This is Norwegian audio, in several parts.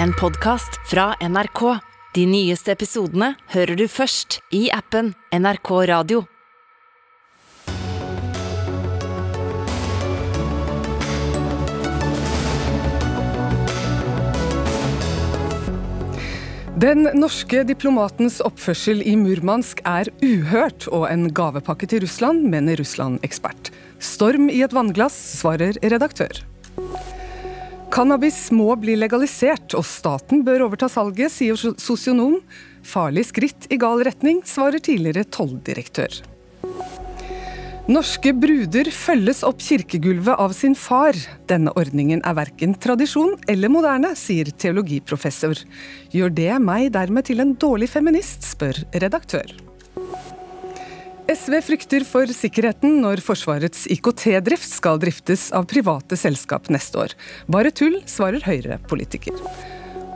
en podkast fra NRK. De nyeste episodene hører du først i appen NRK Radio. Den norske diplomatens oppførsel i Murmansk er uhørt og en gavepakke til Russland, mener Russland-ekspert. Storm i et vannglass, svarer redaktør. Cannabis må bli legalisert, og staten bør overta salget, sier sosionom. Farlig skritt i gal retning, svarer tidligere tolldirektør. Norske bruder følges opp kirkegulvet av sin far. Denne ordningen er verken tradisjon eller moderne, sier teologiprofessor. Gjør det meg dermed til en dårlig feminist, spør redaktør. SV frykter for sikkerheten når Forsvarets IKT-drift skal driftes av private selskap neste år. Bare tull, svarer Høyre-politiker.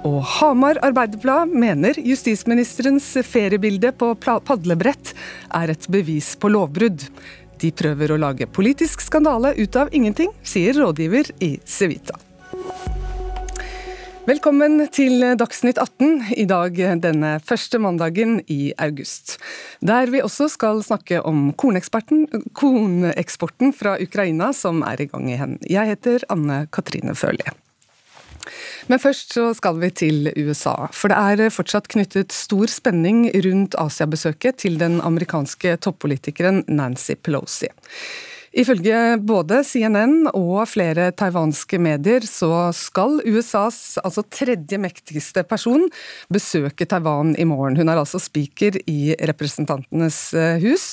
Og Hamar Arbeiderblad mener justisministerens feriebilde på padlebrett er et bevis på lovbrudd. De prøver å lage politisk skandale ut av ingenting, sier rådgiver i Civita. Velkommen til Dagsnytt 18, i dag denne første mandagen i august. Der vi også skal snakke om korneksporten fra Ukraina som er i gang igjen. Jeg heter Anne Katrine Førli. Men først så skal vi til USA. For det er fortsatt knyttet stor spenning rundt Asia-besøket til den amerikanske toppolitikeren Nancy Pelosi. Ifølge både CNN og flere taiwanske medier så skal USAs altså tredje mektigste person besøke Taiwan i morgen. Hun er altså speaker i Representantenes eh, hus,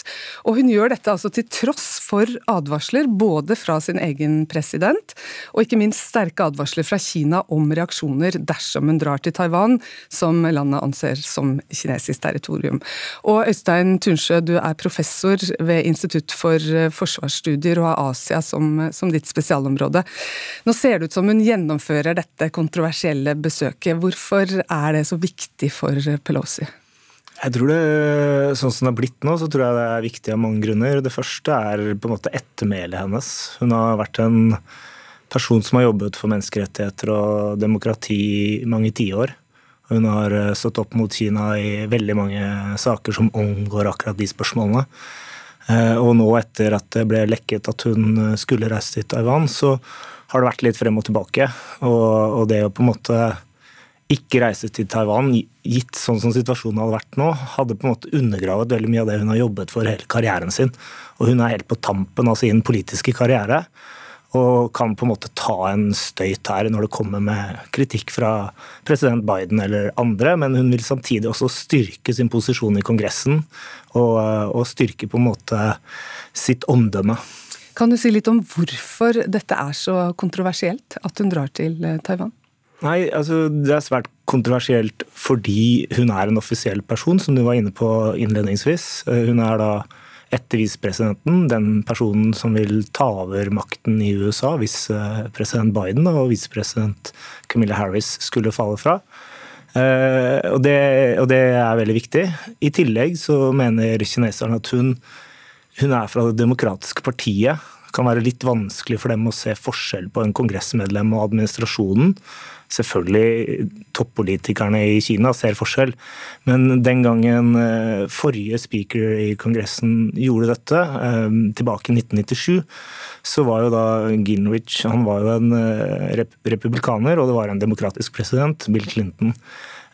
og hun gjør dette altså til tross for advarsler både fra sin egen president og ikke minst sterke advarsler fra Kina om reaksjoner dersom hun drar til Taiwan, som landet anser som kinesisk territorium. Og Øystein Tunsjø, du er professor ved Institutt for forsvarsstudier studier og har Asia som, som ditt spesialområde. Nå ser det ut som hun gjennomfører dette kontroversielle besøket. Hvorfor er det så viktig for Pelosi? Jeg tror det, Sånn som det har blitt nå, så tror jeg det er viktig av mange grunner. Det første er på en måte ettermælet hennes. Hun har vært en person som har jobbet for menneskerettigheter og demokrati i mange tiår. Hun har stått opp mot Kina i veldig mange saker som omgår akkurat de spørsmålene. Eh, og nå etter at det ble lekket at hun eh, skulle reise til Taiwan, så har det vært litt frem og tilbake. Og, og det å på en måte ikke reise til Taiwan, gitt sånn som situasjonen hadde vært nå, hadde på en måte undergravet veldig mye av det hun har jobbet for hele karrieren sin. Og hun er helt på tampen av sin politiske karriere og kan på en måte ta en støyt her når det kommer med kritikk fra president Biden eller andre, men hun vil samtidig også styrke sin posisjon i Kongressen og, og styrke på en måte sitt omdømme. Kan du si litt om hvorfor dette er så kontroversielt, at hun drar til eh, Taiwan? Nei, altså Det er svært kontroversielt fordi hun er en offisiell person, som du var inne på innledningsvis. Eh, hun er da etter visepresidenten, den personen som vil ta over makten i USA hvis eh, president Biden og visepresident Camilla Harris skulle falle fra. Eh, og det, og det, er veldig viktig. I tillegg så mener kineserne at hun, hun er fra Det demokratiske partiet. Kan være litt vanskelig for dem å se forskjell på en kongressmedlem og administrasjonen. Selvfølgelig, toppolitikerne i Kina ser forskjell, men den gangen eh, forrige speaker i Kongressen gjorde dette, eh, tilbake i 1997, så var jo da Ginrich han var jo en eh, republikaner, og det var en demokratisk president, Bill Clinton.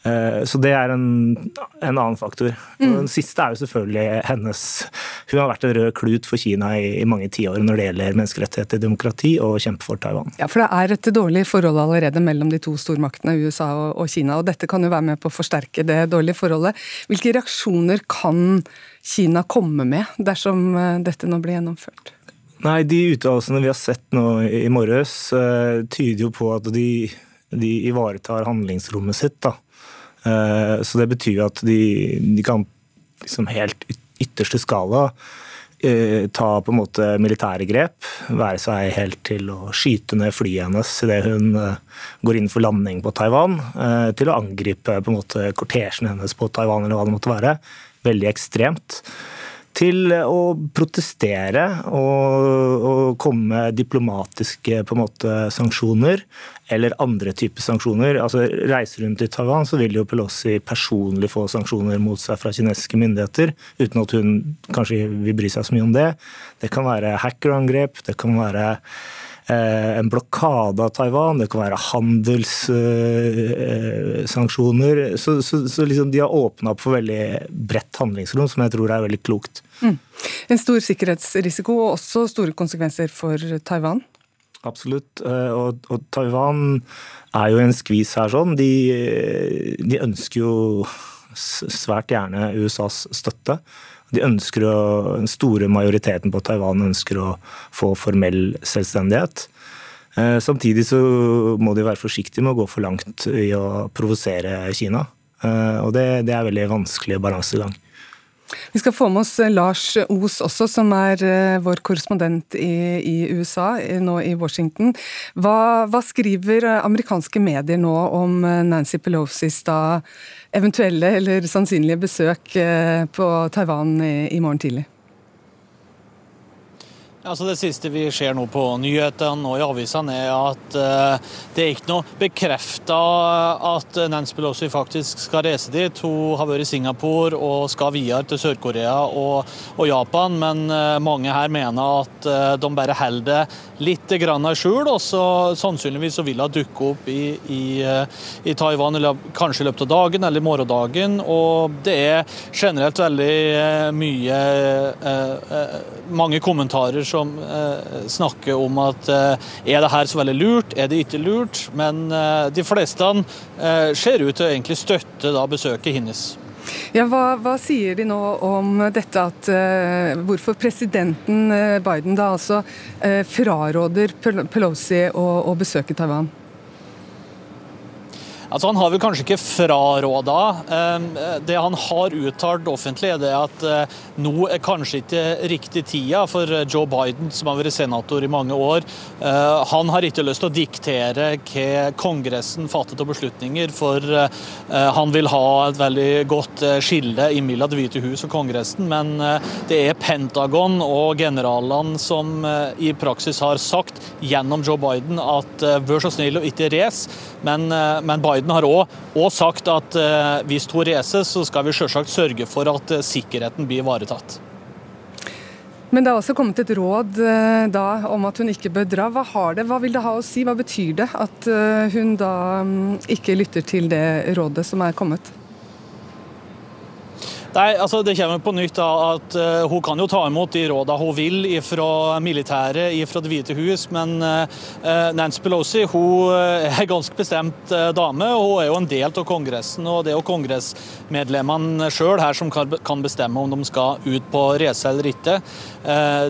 Eh, så det er en, en annen faktor. Mm. Den siste er jo selvfølgelig hennes Hun har vært en rød klut for Kina i, i mange tiår når det gjelder menneskerettigheter, demokrati og kjempe for Taiwan. Ja, for det er et dårlig forhold allerede mellom de to stormaktene, USA og, og Kina. Og dette kan jo være med på å forsterke det dårlige forholdet. Hvilke reaksjoner kan Kina komme med dersom eh, dette nå blir gjennomført? Nei, De uttalelsene vi har sett nå i morges, uh, tyder jo på at de, de ivaretar handlingsrommet sitt. da. Eh, så det betyr at de, de kan liksom helt ytterste skala eh, ta på en måte militære grep, være seg helt til å skyte ned flyet hennes idet hun eh, går inn for landing på Taiwan, til å angripe på en måte kortesjen hennes på Taiwan, eller hva det måtte være. Veldig ekstremt. Til å protestere og, og komme med diplomatiske måte, sanksjoner eller andre typer sanksjoner. Altså, Reiser hun til Taiwan, så vil jo Pelosi personlig få sanksjoner mot seg fra kinesiske myndigheter, uten at hun kanskje vil bry seg så mye om det. Det kan være hackerangrep, det kan være en blokade av Taiwan, det kan være handelssanksjoner. Så, så, så liksom de har åpna opp for veldig bredt handlingsrom, som jeg tror er veldig klokt. Mm. En stor sikkerhetsrisiko og også store konsekvenser for Taiwan? Absolutt. Eh, og, og Taiwan er jo en skvis her sånn. De, de ønsker jo svært gjerne USAs støtte. De ønsker å, Den store majoriteten på Taiwan ønsker å få formell selvstendighet. Eh, samtidig så må de være forsiktige med å gå for langt i å provosere Kina. Eh, og det, det er veldig vanskelig balansegang. Vi skal få med oss eh, Lars Os også, som er vår korrespondent i, i USA, nå i Washington. Hva, hva, skriver amerikanske medier nå om Nancy Pelosis da eventuelle eller sannsynlige besøk eh, på Taiwan i morgen tidlig? Altså Det siste vi ser nå på nyhetene og i avisene, er at uh, det er ikke noe bekrefta at Nancy Pelosi faktisk skal reise dit. Hun har vært i Singapore og skal videre til Sør-Korea og, og, Japan. Men uh, mange her mener at de bare holder det litt grann i skjul. Og så sannsynligvis så vil hun dukke opp i, i, i, Taiwan eller kanskje i løpet av dagen eller morgendagen. Og det er generelt veldig mye mange kommentarer som eh, snakker om at eh, er det her så veldig lurt, er det ikke lurt? Men eh, de fleste eh, ser ut til å egentlig støtte da, besøket hennes. Ja, hva, hva, sier de nå om dette at uh, hvorfor presidenten uh, Biden da altså uh, fraråder Pelosi å, å besøke Taiwan? Altså, han har vel kanskje ikke fraråda. Ehm, det han har uttalt offentlig, er det at eh, nå er kanskje ikke riktig tida for Joe Biden, som har vært senator i mange år. Eh, han har ikke lyst til å diktere hva Kongressen fatter av beslutninger, for eh, han vil ha et veldig godt skille mellom Det hvite hus og Kongressen. Men det er Pentagon og generalene som i praksis har sagt gjennom Joe Biden at vær så snill å ikke race, men, men Biden Biden har òg sagt at eh, hvis hun reiser, så skal vi selvsagt sørge for at eh, sikkerheten blir ivaretatt. Men det har også kommet et råd eh, da, om at hun ikke bør dra. Hva, har det, hva vil det ha å si? Hva betyr det at hun da mm, ikke lytter til det rådet som er kommet? Nei, altså Det kommer på nytt da, at uh, hun kan jo ta imot de rådene hun vil fra militæret, fra Det hvite hus, men uh, Nancy Pelosi hun er ganske bestemt uh, dame. og Hun er jo en del av Kongressen, og det er jo kongressmedlemmene sjøl her som kan bestemme om de skal ut på reise eller ikke.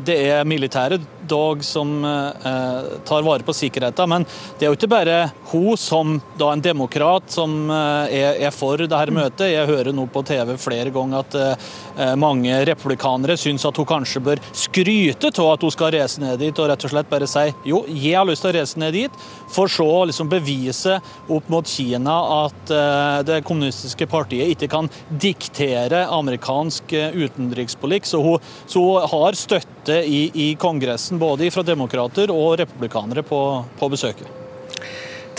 Det er militæret dog som tar vare på sikkerheten, men det er jo ikke bare hun som da en demokrat som er, er for dette møtet. Jeg hører nå på TV flere ganger at eh, mange republikanere syns at hun kanskje bør skryte av at hun skal reise ned dit, og rett og slett bare si jo, jeg har lyst til å reise ned dit, for så å liksom bevise opp mot Kina at eh, det kommunistiske partiet ikke kan diktere amerikansk eh, utenrikspolitikk. Så hun, så hun har støtte i, i, Kongressen, både fra demokrater og republikanere, på, på besøket.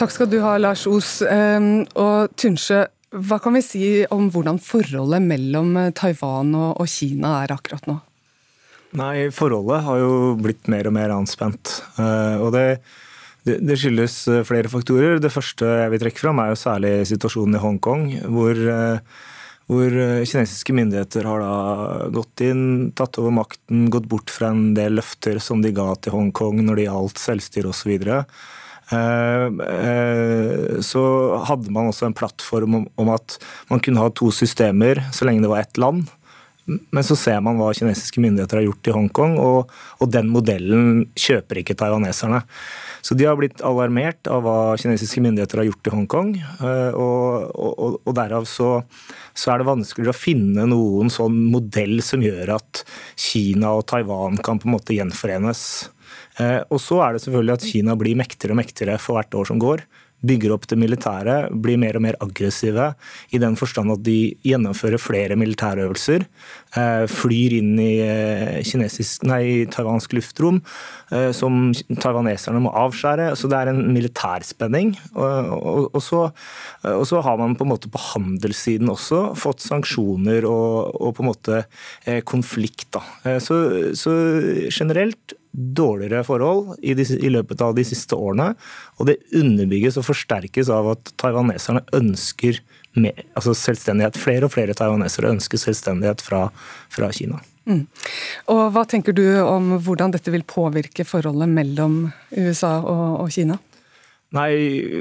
Takk skal du ha, Lars Os. Ehm, og Tunsjø, hva kan vi si om hvordan forholdet mellom eh, Taiwan og Kina er akkurat nå? Nei, Forholdet har jo blitt mer og mer anspent. Eh, og det, det, skyldes eh, flere faktorer. Det første jeg vil trekke fram, er jo særlig situasjonen i Hongkong. Hvor, hvor kinesiske myndigheter har da gått inn, tatt over makten, gått bort fra en del løfter som de ga til Hongkong når det gjaldt selvstyre osv. Eh, eh, så hadde man også en plattform om at man kunne ha to systemer så lenge det var ett land. Men så ser man hva kinesiske myndigheter har gjort i Hongkong, og, og den modellen kjøper ikke taiwaneserne. Så de har blitt alarmert av hva kinesiske myndigheter har gjort i Hongkong. Eh, og, og, og derav så, så, er det vanskeligere å finne noen sånn modell som gjør at Kina og Taiwan kan på en måte gjenforenes. Eh, og så er det selvfølgelig at Kina blir mektigere og mektigere for hvert år som går. bygger opp det militære, blir mer og mer aggressive i den forstand at de gjennomfører flere militærøvelser. Eh, flyr inn i eh, kinesisk, nei, taiwansk luftrom som taiwaneserne må avskjære. Så det er en militærspenning. Og, og, og, så, og, så, har man på en måte på handelssiden også fått sanksjoner og, på en måte konflikt. Så, så generelt dårligere forhold i, de, i, løpet av de siste årene. Og det underbygges og forsterkes av at taiwaneserne ønsker med, altså selvstendighet. Flere og flere taiwanesere ønsker selvstendighet fra, fra Kina. Mm. Og Hva tenker du om hvordan dette vil påvirke forholdet mellom USA og, og Kina? Nei,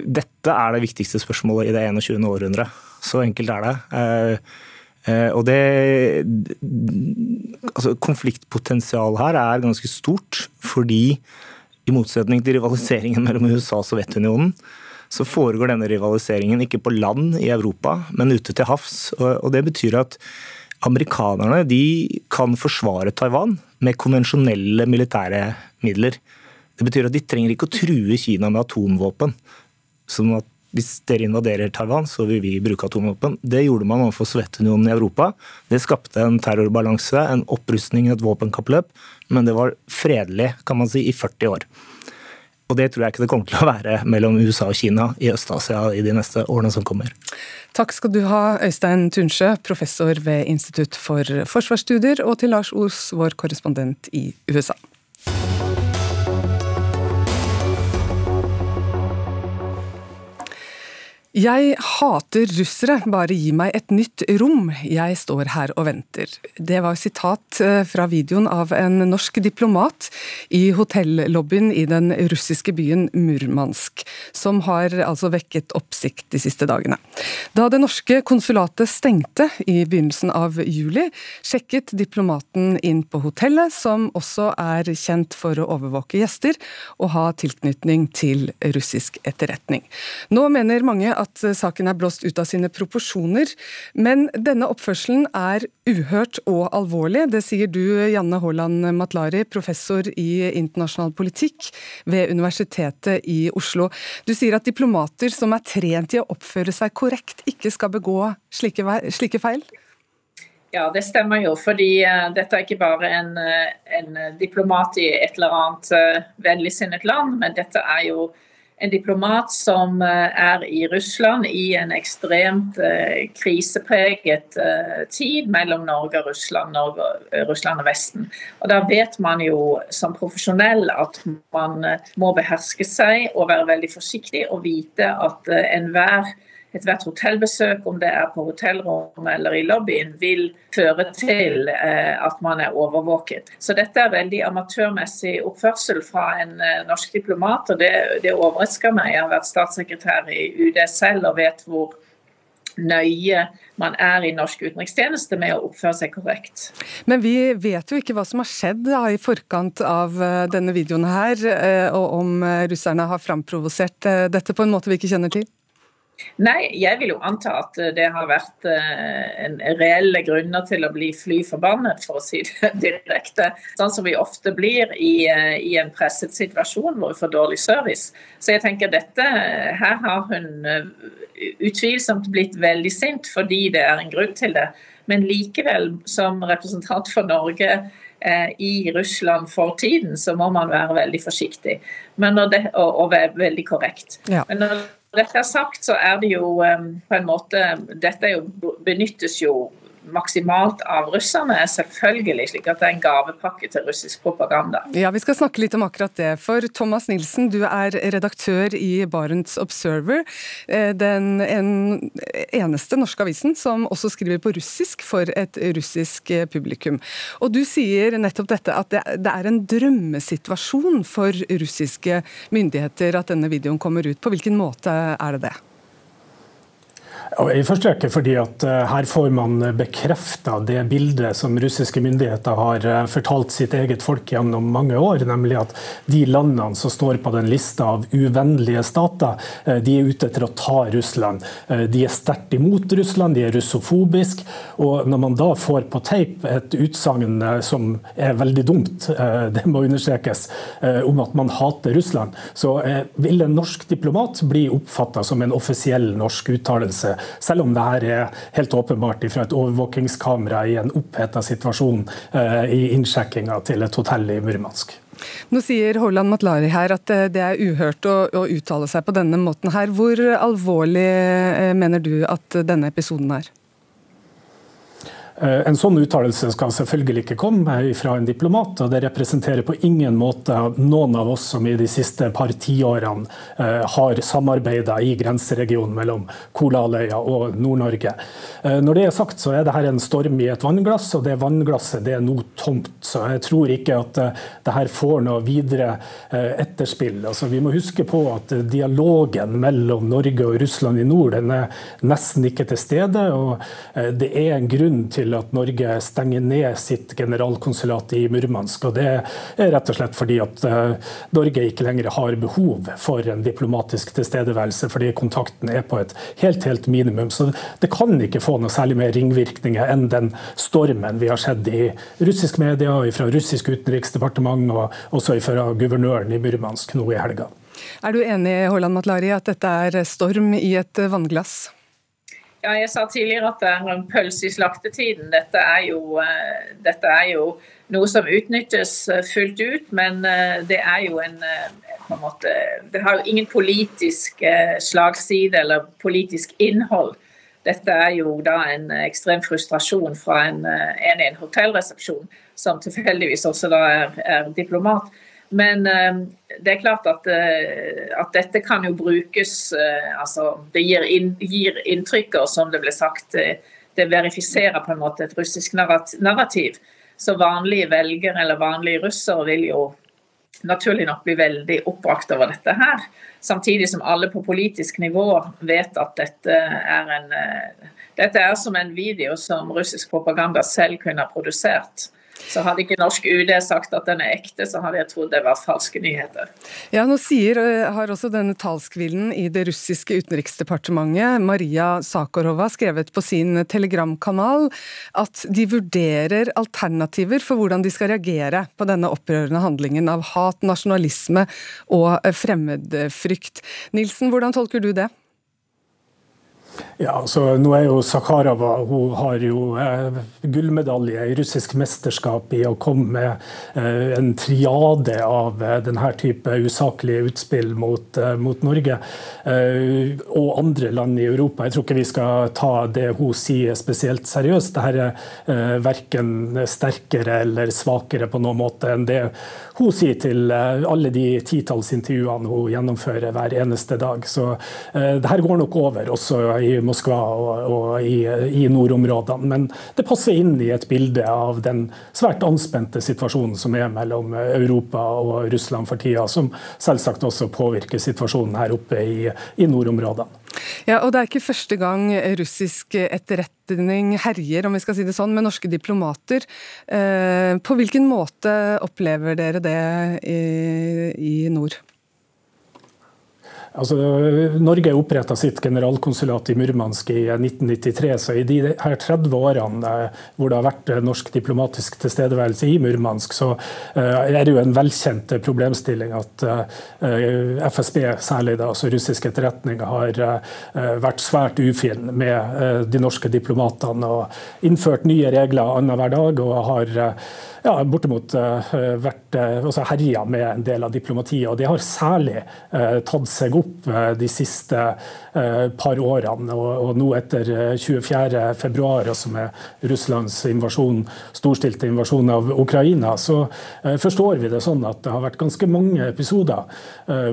Dette er det viktigste spørsmålet i det 21. århundret. Så enkelt er det. Eh, Eh, og det altså Konfliktpotensialet her er ganske stort, fordi i motsetning til rivaliseringen mellom USA og Sovjetunionen, så foregår denne rivaliseringen ikke på land i Europa, men ute til havs. Og det betyr at amerikanerne de kan forsvare Taiwan med konvensjonelle militære midler. Det betyr at de trenger ikke å true Kina med atomvåpen. Som at hvis dere invaderer Taiwan, så vil vi bruke atomvåpen. Det gjorde man overfor Sovjetunionen i Europa. Det skapte en terrorbalanse, en opprustning, et våpenkappløp. Men det var fredelig, kan man si, i 40 år. Og det tror jeg ikke det kommer til å være mellom USA og Kina i Øst-Asia i de neste årene som kommer. Takk skal du ha, Øystein Tunsjø, professor ved Institutt for forsvarsstudier, og til Lars Os, vår korrespondent i USA. Jeg hater russere, bare gi meg et nytt rom, jeg står her og venter. Det var sitat eh, fra videoen av en norsk diplomat i hotellobbyen i den russiske byen Murmansk, som har altså vekket oppsikt de siste dagene. Da det norske konsulatet stengte i begynnelsen av juli, sjekket diplomaten inn på hotellet, som også er kjent for å overvåke gjester og ha tilknytning til russisk etterretning. Nå mener mange at saken er blåst ut av sine proporsjoner. Men denne oppførselen er uhørt og alvorlig. Det sier du, Janne Haaland Matlari, professor i internasjonal politikk ved Universitetet i Oslo. Du sier at diplomater som er trent i å oppføre seg korrekt, ikke skal begå slike, slike feil? Ja, det stemmer jo. fordi uh, dette er ikke bare en, uh, en, diplomat i et eller annet uh, vennligsinnet land, men dette er jo en diplomat som eh, er i Russland i en ekstremt eh, krisepreget eh, tid mellom Norge og Russland, Norge, Russland og Vesten. Og Da vet man jo som profesjonell at man må beherske seg og være veldig forsiktig og vite at enhver ethvert hotellbesøk, om det er på hotellrommet eller i lobbyen, vil føre til eh, at man er overvåket. Så dette er veldig amatørmessig oppførsel fra en eh, norsk diplomat, og det, det overrasker meg. Jeg har vært statssekretær i UD selv og vet hvor nøye man er i norsk utenrikstjeneste med å oppføre seg korrekt. Men vi vet jo ikke hva som har skjedd da, i forkant av eh, denne videoen her, og om russerne har framprovosert dette på en måte vi ikke kjenner til? Nei, jeg vil jo anta at eh, det har vært eh, en reelle grunner til å bli fly forbannet, for å si det direkte. Sånn som vi ofte blir i, eh, i en presset situasjon hvor vi får dårlig service. Så jeg tenker dette, her har hun utvilsomt blitt veldig sint fordi det er en grunn til det. Men likevel, som representant for Norge i Russland for tiden, så må man være veldig forsiktig det, og, og, være veldig korrekt. Ja. Men når dette er sagt, så er det jo um, på en måte Dette jo, benyttes jo maksimalt av russerne, selvfølgelig, slik at det er en gavepakke til russisk propaganda. Ja, Vi skal snakke litt om akkurat det. For Thomas Nilsen, du er redaktør i Barents Observer, eh, den eneste norske avisen som også skriver på russisk for et russisk eh, publikum. Og du sier nettopp dette at det er en drømmesituasjon for russiske myndigheter at denne videoen kommer ut. På hvilken måte er det det? I første rekke fordi at uh, her får man bekrefta det bildet som russiske myndigheter har uh, fortalt sitt eget folk gjennom mange år, nemlig at de landene som står på den lista av uvennlige stater, uh, de er ute etter å ta Russland. De er sterkt imot Russland, de er russofobiske. Og når man da får på teip et utsagn som er veldig dumt, det må understrekes, om at man hater Russland, så vil en norsk diplomat bli oppfatta som en offisiell norsk uttalelse selv om det her er helt åpenbart fra et overvåkingskamera i en oppheta situasjon eh, i innsjekkinga til et hotell i Murmansk. Nå sier Holland Matlari her at eh, det er uhørt å, å, uttale seg på denne måten her. Hvor alvorlig eh, mener du at denne episoden er? Eh, en sånn uttalelse skal selvfølgelig ikke komme fra en diplomat, og det representerer på ingen måte noen av oss som i de siste par tiårene eh, har samarbeida i grenseregionen mellom Kolaløya og Nord-Norge. Eh, når det er sagt, så er dette en storm i et vannglass, og det vannglasset det er nå tomt. Så jeg tror ikke at dette får noe videre etterspill. Altså, vi må huske på at dialogen mellom Norge og Russland i nord den er nesten ikke til stede. og Det er en grunn til til at Norge stenger ned sitt generalkonsulat i Murmansk. og Det er rett og slett fordi at eh, Norge ikke lenger har behov for en diplomatisk tilstedeværelse, fordi kontakten er på et helt, helt minimum. Så det kan ikke få noe særlig mer ringvirkninger enn den stormen vi har sett i russisk media, fra russisk utenriksdepartement og også fra guvernøren i Murmansk nå i helga. Er du enig Haaland Matlari, at dette er storm i et vannglass? Ja, jeg sa tidligere at det er en pølse i slaktetiden. Dette er, jo, uh, dette er jo noe som utnyttes uh, fullt ut, men det er jo en, en måte, Det har jo ingen politisk slagside eller politisk innhold. Dette er jo da en ekstrem frustrasjon fra en, en i en hotellresepsjon, som tilfeldigvis også da er, er diplomat. Men uh, det er klart at, uh, at, dette kan jo brukes uh, altså Det gir, inn, gir, inntrykk, som det ble sagt. det verifiserer på en måte et russisk narrativ. Så vanlige velgere eller vanlige russere vil jo naturlig nok bli veldig oppbrakt over dette her. Samtidig som alle på politisk nivå vet at dette er en Dette er som en video som russisk propaganda selv kunne ha produsert. Så hadde ikke norsk UD sagt at den er ekte, så hadde jeg trodd det var falske nyheter. Ja, nå sier, eh, har også denne talskvinnen i det russiske utenriksdepartementet, Maria Sakorova, skrevet på sin telegramkanal at de vurderer alternativer for hvordan de skal reagere på denne opprørende handlingen av hat, nasjonalisme og fremmedfrykt. Nilsen, hvordan tolker du det? Ja, altså, nå er jo Sakharova hun har jo eh, gullmedalje i russisk mesterskap i å komme med eh, en triade av eh, denne type usaklige utspill mot, eh, mot Norge eh, og andre land i Europa. Jeg tror ikke vi skal ta det hun sier spesielt seriøst. Dette er eh, verken sterkere eller svakere på noen måte enn det hun sier til eh, alle de titalls intervjuene hun gjennomfører hver eneste dag. Så det her går nok over også i Moskva og, og i, i, nordområdene. Men det passer inn i et bilde av den svært anspente situasjonen som er mellom Europa og Russland for tida, som selvsagt også påvirker situasjonen her oppe i, i nordområdene. Ja, og Det er ikke første gang russisk etterretning herjer om vi skal si det sånn, med norske diplomater. Eh, på hvilken måte opplever dere det i, i nord? Altså, Norge oppretta sitt generalkonsulat i Murmansk i 1993. så I de her 30 årene eh, hvor det har vært eh, norsk diplomatisk tilstedeværelse i Murmansk, så eh, er det jo en velkjent problemstilling at FSB, særlig da, altså russisk etterretning, har vært svært ufin med de norske diplomatene og innført nye regler annenhver dag. og har ja, bortimot vært herja med en del av diplomatiet. og Det har særlig tatt seg opp eh, de siste eh, par årene. Og, nå etter 24.2, februar, som er Russlands invasjon, storstilte invasjon av Ukraina, så forstår vi det sånn at det har vært ganske mange episoder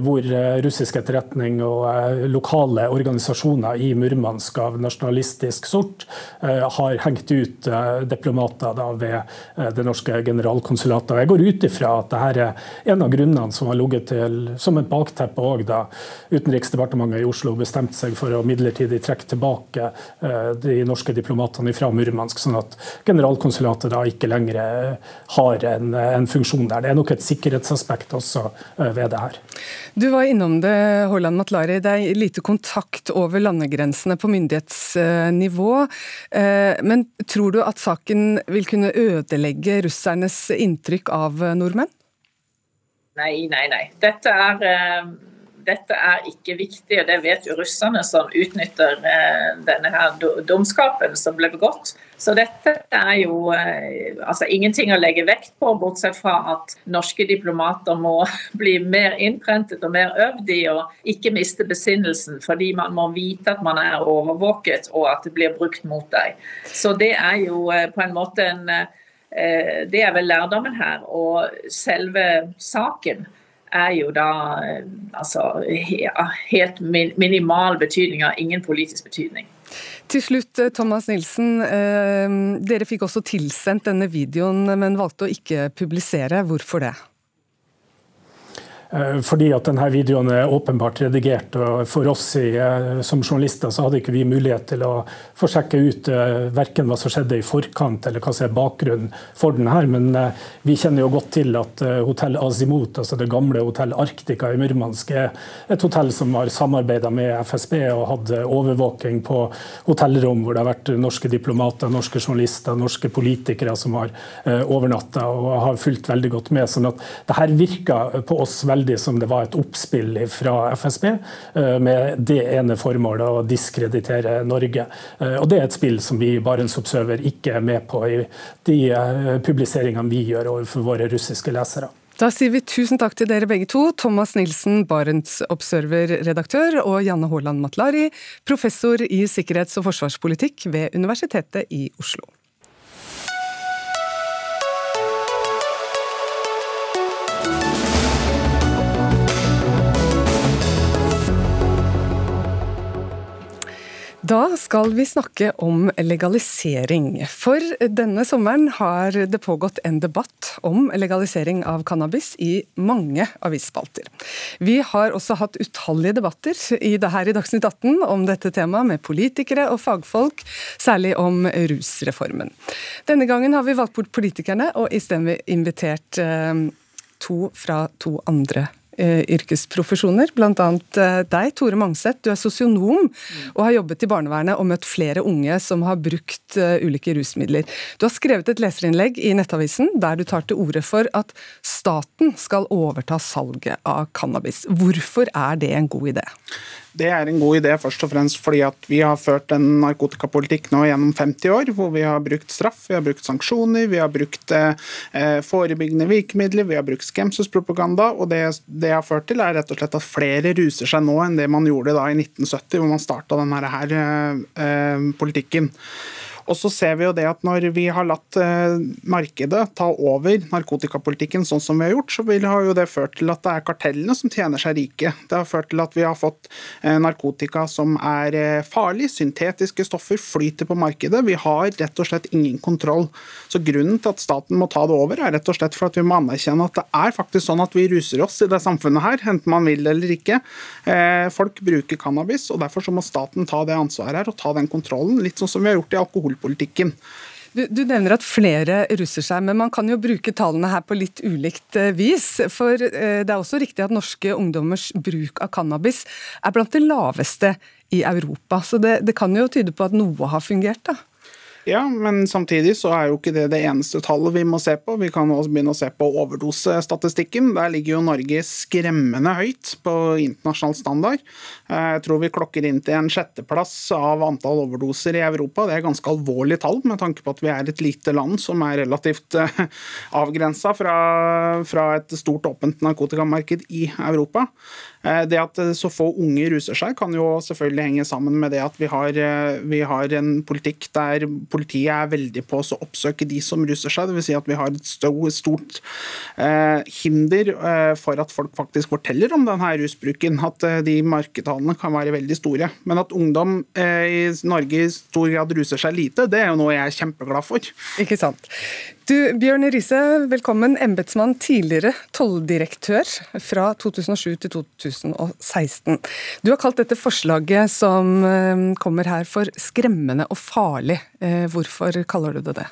hvor russisk etterretning og lokale organisasjoner i Murmansk av nasjonalistisk sort har hengt ut diplomater ved det norske generalkonsulatet. Jeg går ut ifra at dette er en av grunnene som har ligget til som et bakteppe òg, Utenriksdepartementet i Oslo bestemte seg for å midlertidig trekke tilbake de norske diplomatene fra Murmansk, sånn at generalkonsulatet da ikke lenger har en, en funksjon der. Det er nok et sikkerhetsaspekt også ved det her. Du var innom det, Haaland Matlari. Det er lite kontakt over landegrensene på myndighetsnivå. Men tror du at saken vil kunne ødelegge russernes inntrykk av nordmenn? Nei, nei, nei. Dette er, dette er ikke viktig, og det vet jo russerne som utnytter uh, denne her dumskapen som ble begått. Så dette er jo uh, altså ingenting å legge vekt på, bortsett fra at norske diplomater må bli mer innprentet og mer øvd i å ikke miste besinnelsen, fordi man må vite at man er overvåket og at det blir brukt mot deg. Så det er jo på en måte en Eh, det er vel lærdommen her. Og selve saken er jo da altså, ja, helt minimal betydning, av ingen politisk betydning. Til slutt, eh, Thomas Nilsen. Dere fikk også tilsendt denne videoen, men valgte å ikke publisere. Hvorfor det? Eh, fordi at denne videoen er åpenbart redigert. og For oss i, eh, som journalister så hadde ikke vi mulighet til å få sjekke ut verken hva som skjedde i forkant eller hva som er bakgrunnen for den her. Men vi kjenner jo godt til at hotell Azimut, altså det gamle hotell Arktika i Murmansk, er et hotell som har samarbeida med FSB og hatt overvåking på hotellrom hvor det har vært norske diplomater, norske journalister, norske politikere som har overnatta og har fulgt veldig godt med. sånn at det her virker på oss veldig veldig som det var et oppspill fra FSB eh, med det ene formålet å diskreditere Norge. Eh, og Det er et spill som vi i Barentsobserver ikke er med på i de eh, publiseringene vi gjør overfor våre russiske lesere. Da sier vi tusen takk til dere begge to, Thomas Nilsen, Barents Observer-redaktør, og Janne Haaland Matlari, professor i sikkerhets- og forsvarspolitikk ved Universitetet i Oslo. Da skal vi snakke om legalisering. For denne sommeren har det pågått en debatt om legalisering av cannabis i mange avisspalter. Vi har også hatt utallige debatter i det her i Dagsnytt 18 om dette temaet med politikere og fagfolk, særlig om rusreformen. Denne gangen har vi valgt bort politikerne og isteden invitert eh, to fra to andre Eh, yrkesprofesjoner, bl.a. Eh, deg, Tore Mangseth. Du er sosionom og har jobbet i barnevernet og møtt flere unge som har brukt eh, ulike rusmidler. Du har skrevet et leserinnlegg i Nettavisen der du tar til orde for at staten skal overta salget av cannabis. Hvorfor er det en god idé? Det er en god idé først og fremst fordi at vi har ført en narkotikapolitikk nå gjennom 50 år, hvor vi har brukt straff, vi har brukt sanksjoner, vi har brukt eh, forebyggende virkemidler, vi har brukt skremselspropaganda. og det, det har ført til, er rett og slett at flere ruser seg nå enn det man gjorde da i 1970, hvor man starta denne her, eh, politikken. Og så ser vi jo det at når vi har latt eh, markedet ta over narkotikapolitikken sånn som vi har gjort, så har jo det ført til at det er kartellene som tjener seg rike. Det har ført til at vi har fått eh, narkotika som er eh, farlig, syntetiske stoffer flyter på markedet. Vi har rett og slett ingen kontroll. Så grunnen til at staten må ta det over, er rett og slett for at vi må anerkjenne at det er faktisk sånn at vi ruser oss i det samfunnet her, enten man vil eller ikke. Folk bruker cannabis, og derfor så må staten ta det ansvaret her og ta den kontrollen, litt sånn som vi har gjort i alkohol alkoholpolitikken. Du, du, nevner at flere russer seg, men man kan jo bruke tallene her på litt ulikt eh, vis. For eh, det er også riktig at norske ungdommers bruk av cannabis er blant det laveste i Europa. Så det, det kan jo tyde på at noe har fungert, da? Ja, men samtidig så er jo ikke det det eneste tallet vi må se på. Vi kan også begynne å se på overdosestatistikken. Der ligger jo Norge skremmende høyt på internasjonal standard. Eh, jeg tror vi klokker inn til en sjetteplass av antall overdoser i Europa. Det er ganske alvorlige tall, med tanke på at vi er et lite land som er relativt eh, avgrensa fra, fra et stort åpent narkotikamarked i Europa. Eh, det at så få unge ruser seg, kan jo selvfølgelig henge sammen med det at vi har, vi har en politikk der politiet er veldig på å oppsøke de som ruser seg. Dvs. Si at vi har et stort hinder for at folk faktisk forteller om denne rusbruken. At de markedstallene kan være veldig store. Men at ungdom eh, i Norge i stor grad ruser seg lite, det er jo noe jeg er kjempeglad for. Ikke sant. Du, Bjørn Riise, velkommen. Embetsmann, tidligere tolldirektør fra 2007 til 2016. Du har kalt dette forslaget som eh, kommer her for skremmende og farlig. Eh, hvorfor kaller du det det?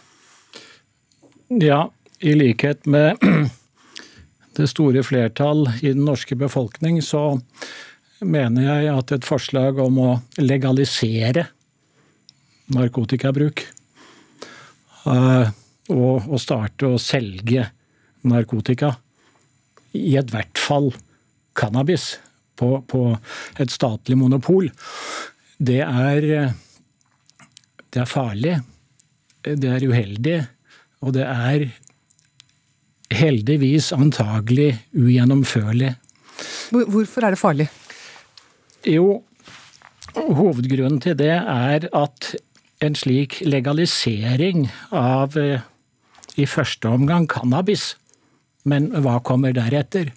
Ja, i likhet med det store flertall i den norske befolkning, så mener jeg at et forslag om å legalisere narkotikabruk uh, og, å starte å selge narkotika, i et hvert fall cannabis, på, på et statlig monopol, det er, det er farlig. Det er uheldig. Og det er heldigvis antagelig ugjennomførlig. Hvorfor er det farlig? Jo, hovedgrunnen til det er at en slik legalisering av eh, i første omgang cannabis, men hva kommer deretter?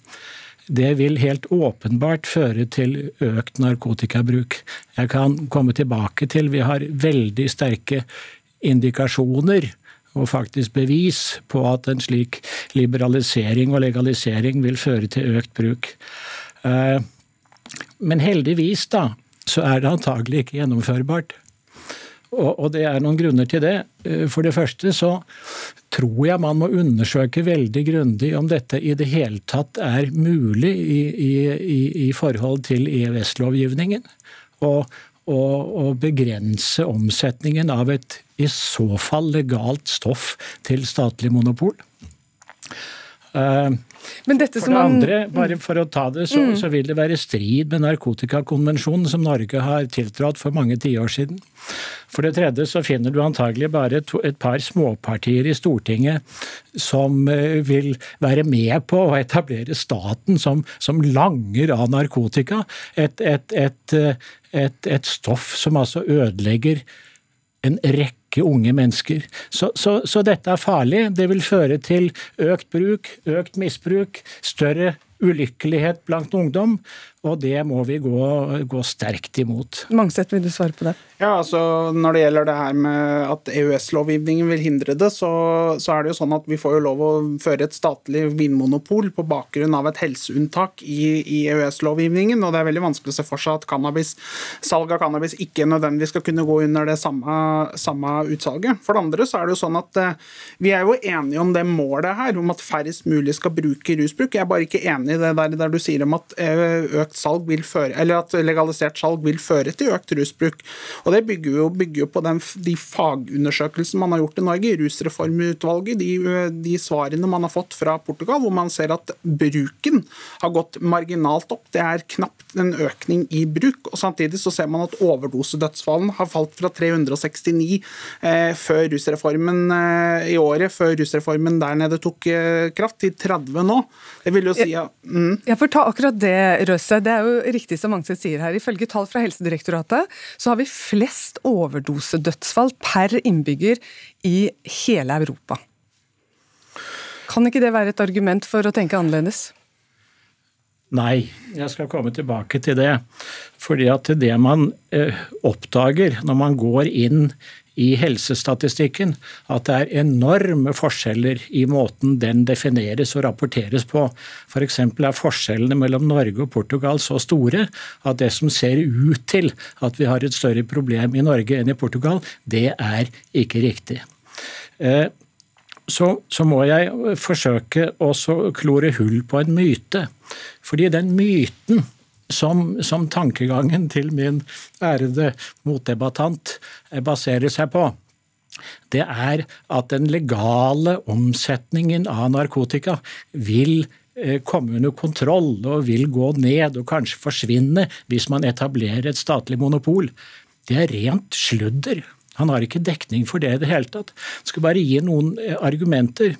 Det vil helt åpenbart føre til økt narkotikabruk. Jeg kan komme tilbake til vi har veldig sterke indikasjoner og faktisk bevis på at en slik liberalisering og legalisering vil føre til økt bruk. Eh, men heldigvis, da, så er det antagelig ikke gjennomførbart. Og, det er noen grunner til det. Eh, for det første så tror jeg man må undersøke veldig grundig om dette i det hele tatt er mulig i, i, i forhold til EØS-lovgivningen. Og, og, og, begrense omsetningen av et i så fall legalt stoff til statlig monopol. Uh, for det andre, bare for å ta det, så, mm. så, vil det være strid med narkotikakonvensjonen som Norge har tiltrådt for mange tiår siden. For det tredje så finner du antagelig bare to, et par småpartier i Stortinget som uh, vil være med på å etablere staten som, som langer av narkotika. Et, et, et, eh, et, stoff som altså ødelegger en rekke rekke unge mennesker. Så, så, så dette er farlig. Det vil føre til økt bruk, økt misbruk, større ulykkelighet blant ungdom, og det må vi gå, gå sterkt imot. Mangset, vil du svare på det? Ja, altså Når det gjelder det her med at EØS-lovgivningen vil hindre det, så, så, er det jo sånn at vi får jo lov å føre et statlig vinmonopol på bakgrunn av et helseunntak i, i EØS-lovgivningen, og det er veldig vanskelig å se for seg at cannabis, salg av cannabis ikke nødvendigvis skal kunne gå under det samme, samme utsalget. For det andre så er det jo sånn at eh, vi er jo enige om det målet her, om at færrest mulig skal bruke rusbruk. Jeg er bare ikke enig i det der, der du sier om at eh, økt salg vil føre, eller at legalisert salg vil føre til økt rusbruk. Og Det bygger jo, bygger jo på den, de fagundersøkelsene man har gjort i Norge, Rusreformutvalget, de, de, svarene man har fått fra Portugal, hvor man ser at bruken har gått marginalt opp. Det er knapt en økning i bruk. og Samtidig så ser man at overdosedødsfallene har falt fra 369 eh, før rusreformen eh, i året, før rusreformen der nede tok eh, kraft, til 30 nå. Det vil jo si ja, mm. Jeg får ta akkurat det, Røse. Det er jo riktig som Mangset sier her. Ifølge tall fra Helsedirektoratet så har vi flest overdosedødsfall per innbygger i hele Europa. Kan ikke det være et argument for å tenke annerledes? Nei, jeg skal komme tilbake til det. Fordi at det man eh, oppdager når man går inn i helsestatistikken at det er enorme forskjeller i måten den defineres og rapporteres på. F.eks. er forskjellene mellom Norge og Portugal så store at det som ser ut til at vi har et større problem i Norge enn i Portugal, det er ikke riktig. Eh, så, så, må jeg forsøke å klore hull på en myte. Fordi den myten som, som tankegangen til min ærede motdebattant baserer seg på, det er at den legale omsetningen av narkotika vil eh, komme under kontroll og vil gå ned og kanskje forsvinne hvis man etablerer et statlig monopol. Det er rent sludder. Han har ikke dekning for det i det hele tatt. Jeg skal bare gi noen eh, argumenter.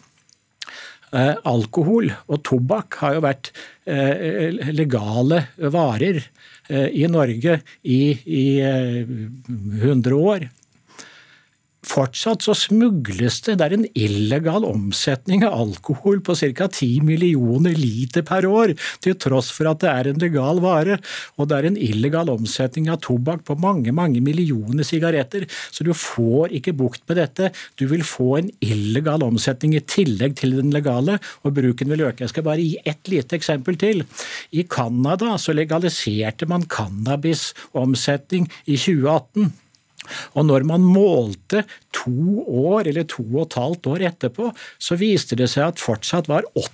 Eh, alkohol og tobakk har jo vært eh, legale varer eh, i Norge i, i 100 år. Fortsatt så smugles det. Det er en illegal omsetning av alkohol på ca. 10 millioner liter per år, til tross for at det er en legal vare. Og det er en illegal omsetning av tobakk på mange, mange millioner sigaretter. Så du får ikke bukt med dette. Du vil få en illegal omsetning i tillegg til den legale, og bruken vil øke. Jeg skal bare gi ett lite eksempel til. I Canada så legaliserte man cannabisomsetning i 2018. Og når man målte to år eller to og et halvt år etterpå, så viste det seg at fortsatt var 80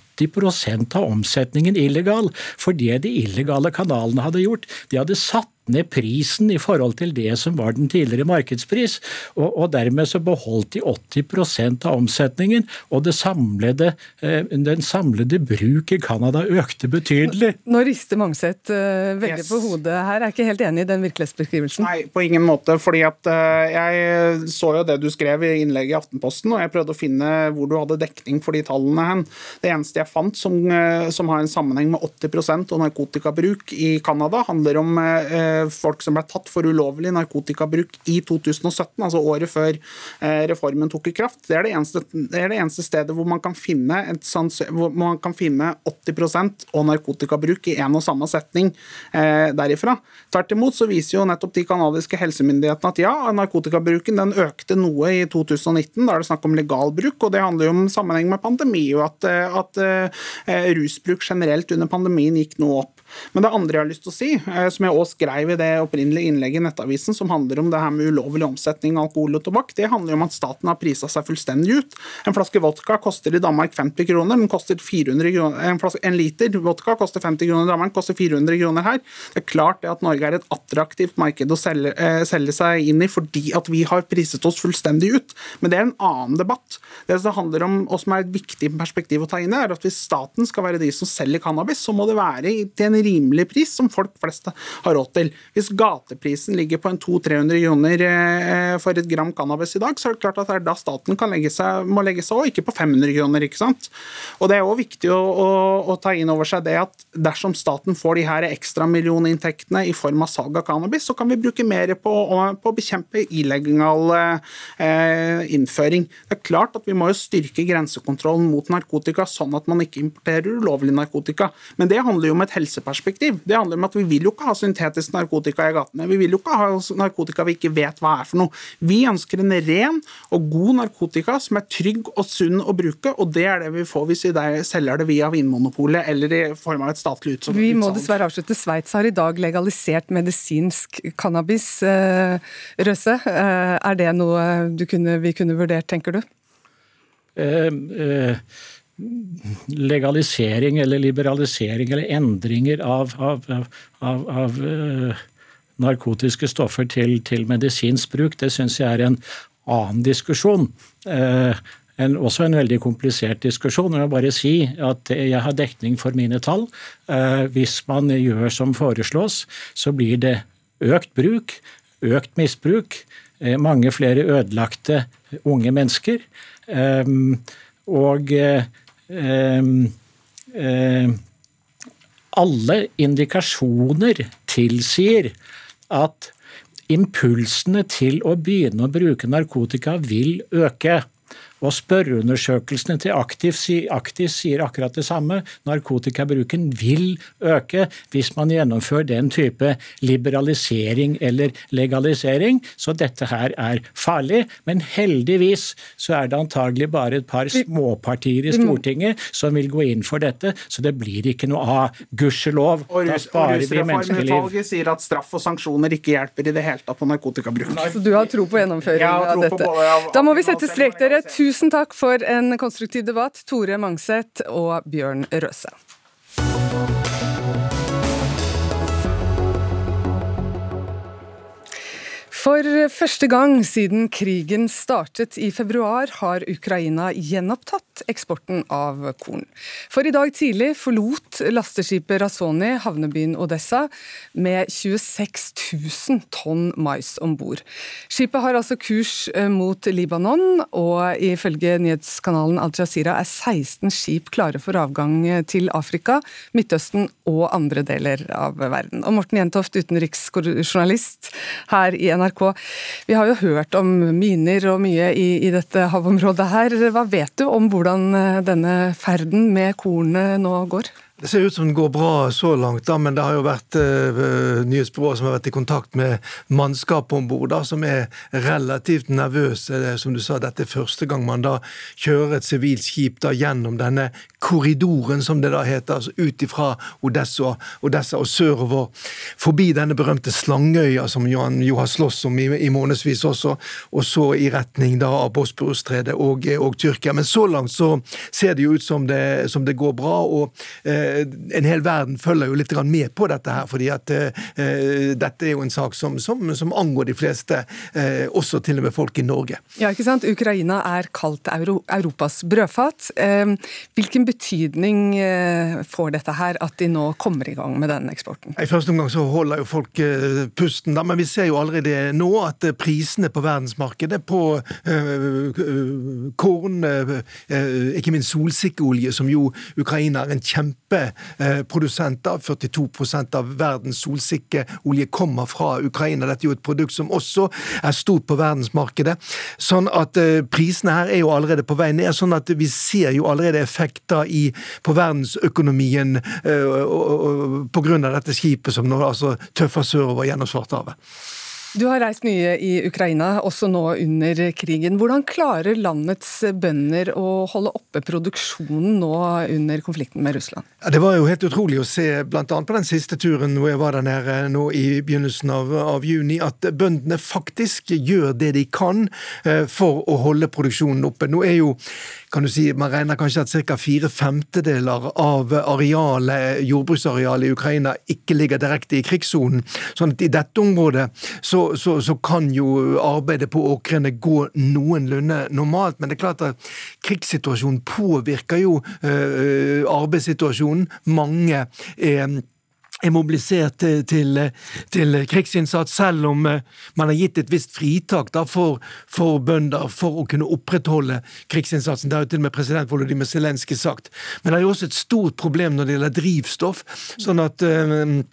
av omsetningen illegal. For det de illegale kanalene hadde gjort, de hadde satt ned prisen i forhold til det som var den tidligere markedspris, og, og dermed så beholdt de 80% av omsetningen, og det samlede, eh, den samlede bruk i Canada økte betydelig. Nå rister Mangset uh, veldig yes. på hodet her. Er ikke helt enig i den virkelighetsbeskrivelsen? Nei, på ingen måte. fordi at uh, jeg så jo det du skrev i innlegget i Aftenposten, og jeg prøvde å finne hvor du hadde dekning for de tallene hen. Det eneste jeg fant som, uh, som har en sammenheng med 80% og narkotikabruk i Canada, handler om Eh, folk som ble tatt for ulovlig narkotikabruk i 2017, altså året før eh, reformen tok i kraft. Det er det eneste, det er det eneste stedet hvor man kan finne, sånt, hvor man kan finne 80% og narkotikabruk i en og samme setning eh, derifra. Tvert imot så viser jo nettopp de kanadiske helsemyndighetene at ja, narkotikabruken den økte noe i 2019. Da er det snakk om legal bruk, og det handler jo om sammenheng med pandemi, og at, at rusbruk generelt under pandemien gikk nå opp. Men det andre jeg har lyst til å si, uh, som jeg også skrev i det opprinnelige innlegget i Nettavisen som handler om det her med ulovlig omsetning av alkohol og tobakk, det handler om at staten har prisa seg fullstendig ut. En flaske vodka koster i Danmark 50 kroner, den koster 400 kroner. En, flaske, en liter vodka koster 50 kroner i Danmark, koster 400 kroner her. Det er klart det at Norge er et attraktivt marked å selge, eh, selge seg inn i fordi at vi har priset oss fullstendig ut. Men det er en annen debatt. Det som handler om, og som er et viktig perspektiv å ta inn, er at hvis staten skal være de som selger cannabis, så må det være til en rimelig pris som folk flest har råd til. Hvis gateprisen ligger på en 200-300 kroner eh, for et gram cannabis i dag, så er det klart at det er da staten legge seg, må legge seg òg, ikke på 500 kroner. ikke sant? Og Det er òg viktig å, å, å, ta inn over seg det at dersom staten får de her ekstra millioninntektene i form av salg av cannabis, så kan vi bruke mer på, på å bekjempe illegal eh, innføring. Det er klart at Vi må jo styrke grensekontrollen mot narkotika, sånn at man ikke importerer ulovlig narkotika. Men det handler jo om et helseperspektiv. Det handler om at Vi vil jo ikke ha syntetisk narkotika i gatene. Vi vil jo ikke ha narkotika vi ikke vet hva er for noe. Vi ønsker en ren og god narkotika som er trygg og sunn å bruke, og det er det vi får hvis vi selger det via Vinmonopolet eller i form av et statlig utsalg. Vi må dessverre avslutte. Sveits har i dag legalisert medisinsk cannabis. Eh, Røse, eh, er det noe kunne, vi kunne vurdert, tenker du? Eh, uh legalisering eller liberalisering eller endringer av, av, av, av uh, narkotiske stoffer til, til, medisinsk bruk, det syns jeg er en annen diskusjon. Uh, en, også en veldig komplisert diskusjon. Jeg må bare si at jeg har dekning for mine tall. Uh, hvis man gjør som foreslås, så blir det økt bruk, økt misbruk, mange flere ødelagte unge mennesker. og alle indikasjoner tilsier at impulsene til å begynne å bruke narkotika vil øke. Og spørreundersøkelsene til Aktiv, Aktiv, sier akkurat det samme. Narkotikabruken vil øke hvis man gjennomfører den type liberalisering eller legalisering. Så dette her er farlig. Men heldigvis så er det antagelig bare et par småpartier i Stortinget som vil gå inn for dette, så det blir ikke noe av. Gudskjelov. Da sparer vi menneskeliv. Rusreformutvalget sier at straff og sanksjoner ikke hjelper i det hele tatt på narkotikabruk. Så du har tro på gjennomføringen av dette? Da må vi sette strek, dere. Tusen Tusen takk for en konstruktiv debatt, Tore Mangseth og Bjørn Røse. For første gang siden krigen startet i februar, har Ukraina gjenopptatt eksporten av korn. For i dag tidlig forlot lasteskipet Razoni havnebyen Odessa med 26 000 tonn mais om bord. Skipet har altså kurs eh, mot Libanon, og ifølge nyhetskanalen Al Jazeera er 16 skip klare for avgang til Afrika, Midtøsten og andre deler av verden. Og Morten Jentoft, utenriksjournalist her i NRK. Vi har jo hørt om miner og mye i, i dette havområdet her. Hva vet du om hvordan denne ferden med kornet nå går? Det ser ut som det går bra så langt, da, men det har jo vært uh, nyhetsbyråer som har vært i kontakt med mannskapet om bord, som er relativt nervøse. Som du sa, dette er første gang man da kjører et sivilt skip da gjennom denne korridoren, som det da heter, altså ut ifra Odessa, Odessa og sørover, forbi denne berømte slangøya som Johan jo har slåss om i, i månedsvis også, og så i retning da av Bosporus-stredet og, og, Tyrkia. Men så langt så ser det jo ut som det, som det går bra. og uh, Eh, en hel verden følger jo litt med på dette her, fordi at uh, dette er jo en sak som, som, som, angår de fleste, også til og med folk i Norge. Ja, ikke sant. Ukraina er kalt Euro Europas brødfat. Hvilken betydning får dette her, at de nå kommer i gang med denne eksporten? I første omgang så holder jo folk pusten, da, men vi ser jo allerede nå at prisene på verdensmarkedet på korn, ikke minst solsikkeolje, som jo Ukraina er en kjempe kjempeprodusenter. 42% av verdens solsikkeolje kommer fra Ukraina. Dette er jo et produkt som også er stort på verdensmarkedet. Sånn at eh, prisene her er jo allerede på vei ned. sånn at vi ser jo allerede effekter i, på verdensøkonomien uh, pga. dette skipet som nå altså tøffer sørover gjennom Svartehavet. Du har reist mye i Ukraina, også nå under krigen. Hvordan klarer landets bønder å holde oppe produksjonen nå under konflikten med Russland? Ja, det var jo helt utrolig å se, bl.a. på den siste turen hvor jeg var der nede nå i begynnelsen av, av, juni, at bøndene faktisk gjør det de kan eh, for å holde produksjonen oppe. Nå er jo kan du si, Man regner kanskje at ca. fire femtedeler av arealet, jordbruksarealet i Ukraina ikke ligger direkte i krigssonen. Sånn at i dette området så så, så, kan jo arbeidet på åkrene gå noenlunde normalt. Men det er klart at krigssituasjonen påvirker jo uh, arbeidssituasjonen. Mange er er mobilisert til, til, krigsinnsats, selv om eh, man har gitt et visst fritak da, for, for, bønder for å kunne opprettholde krigsinnsatsen. Det har jo til og med president Volodymyr Zelenskyj sagt. Men det er jo også et stort problem når det gjelder drivstoff. sånn at Eh,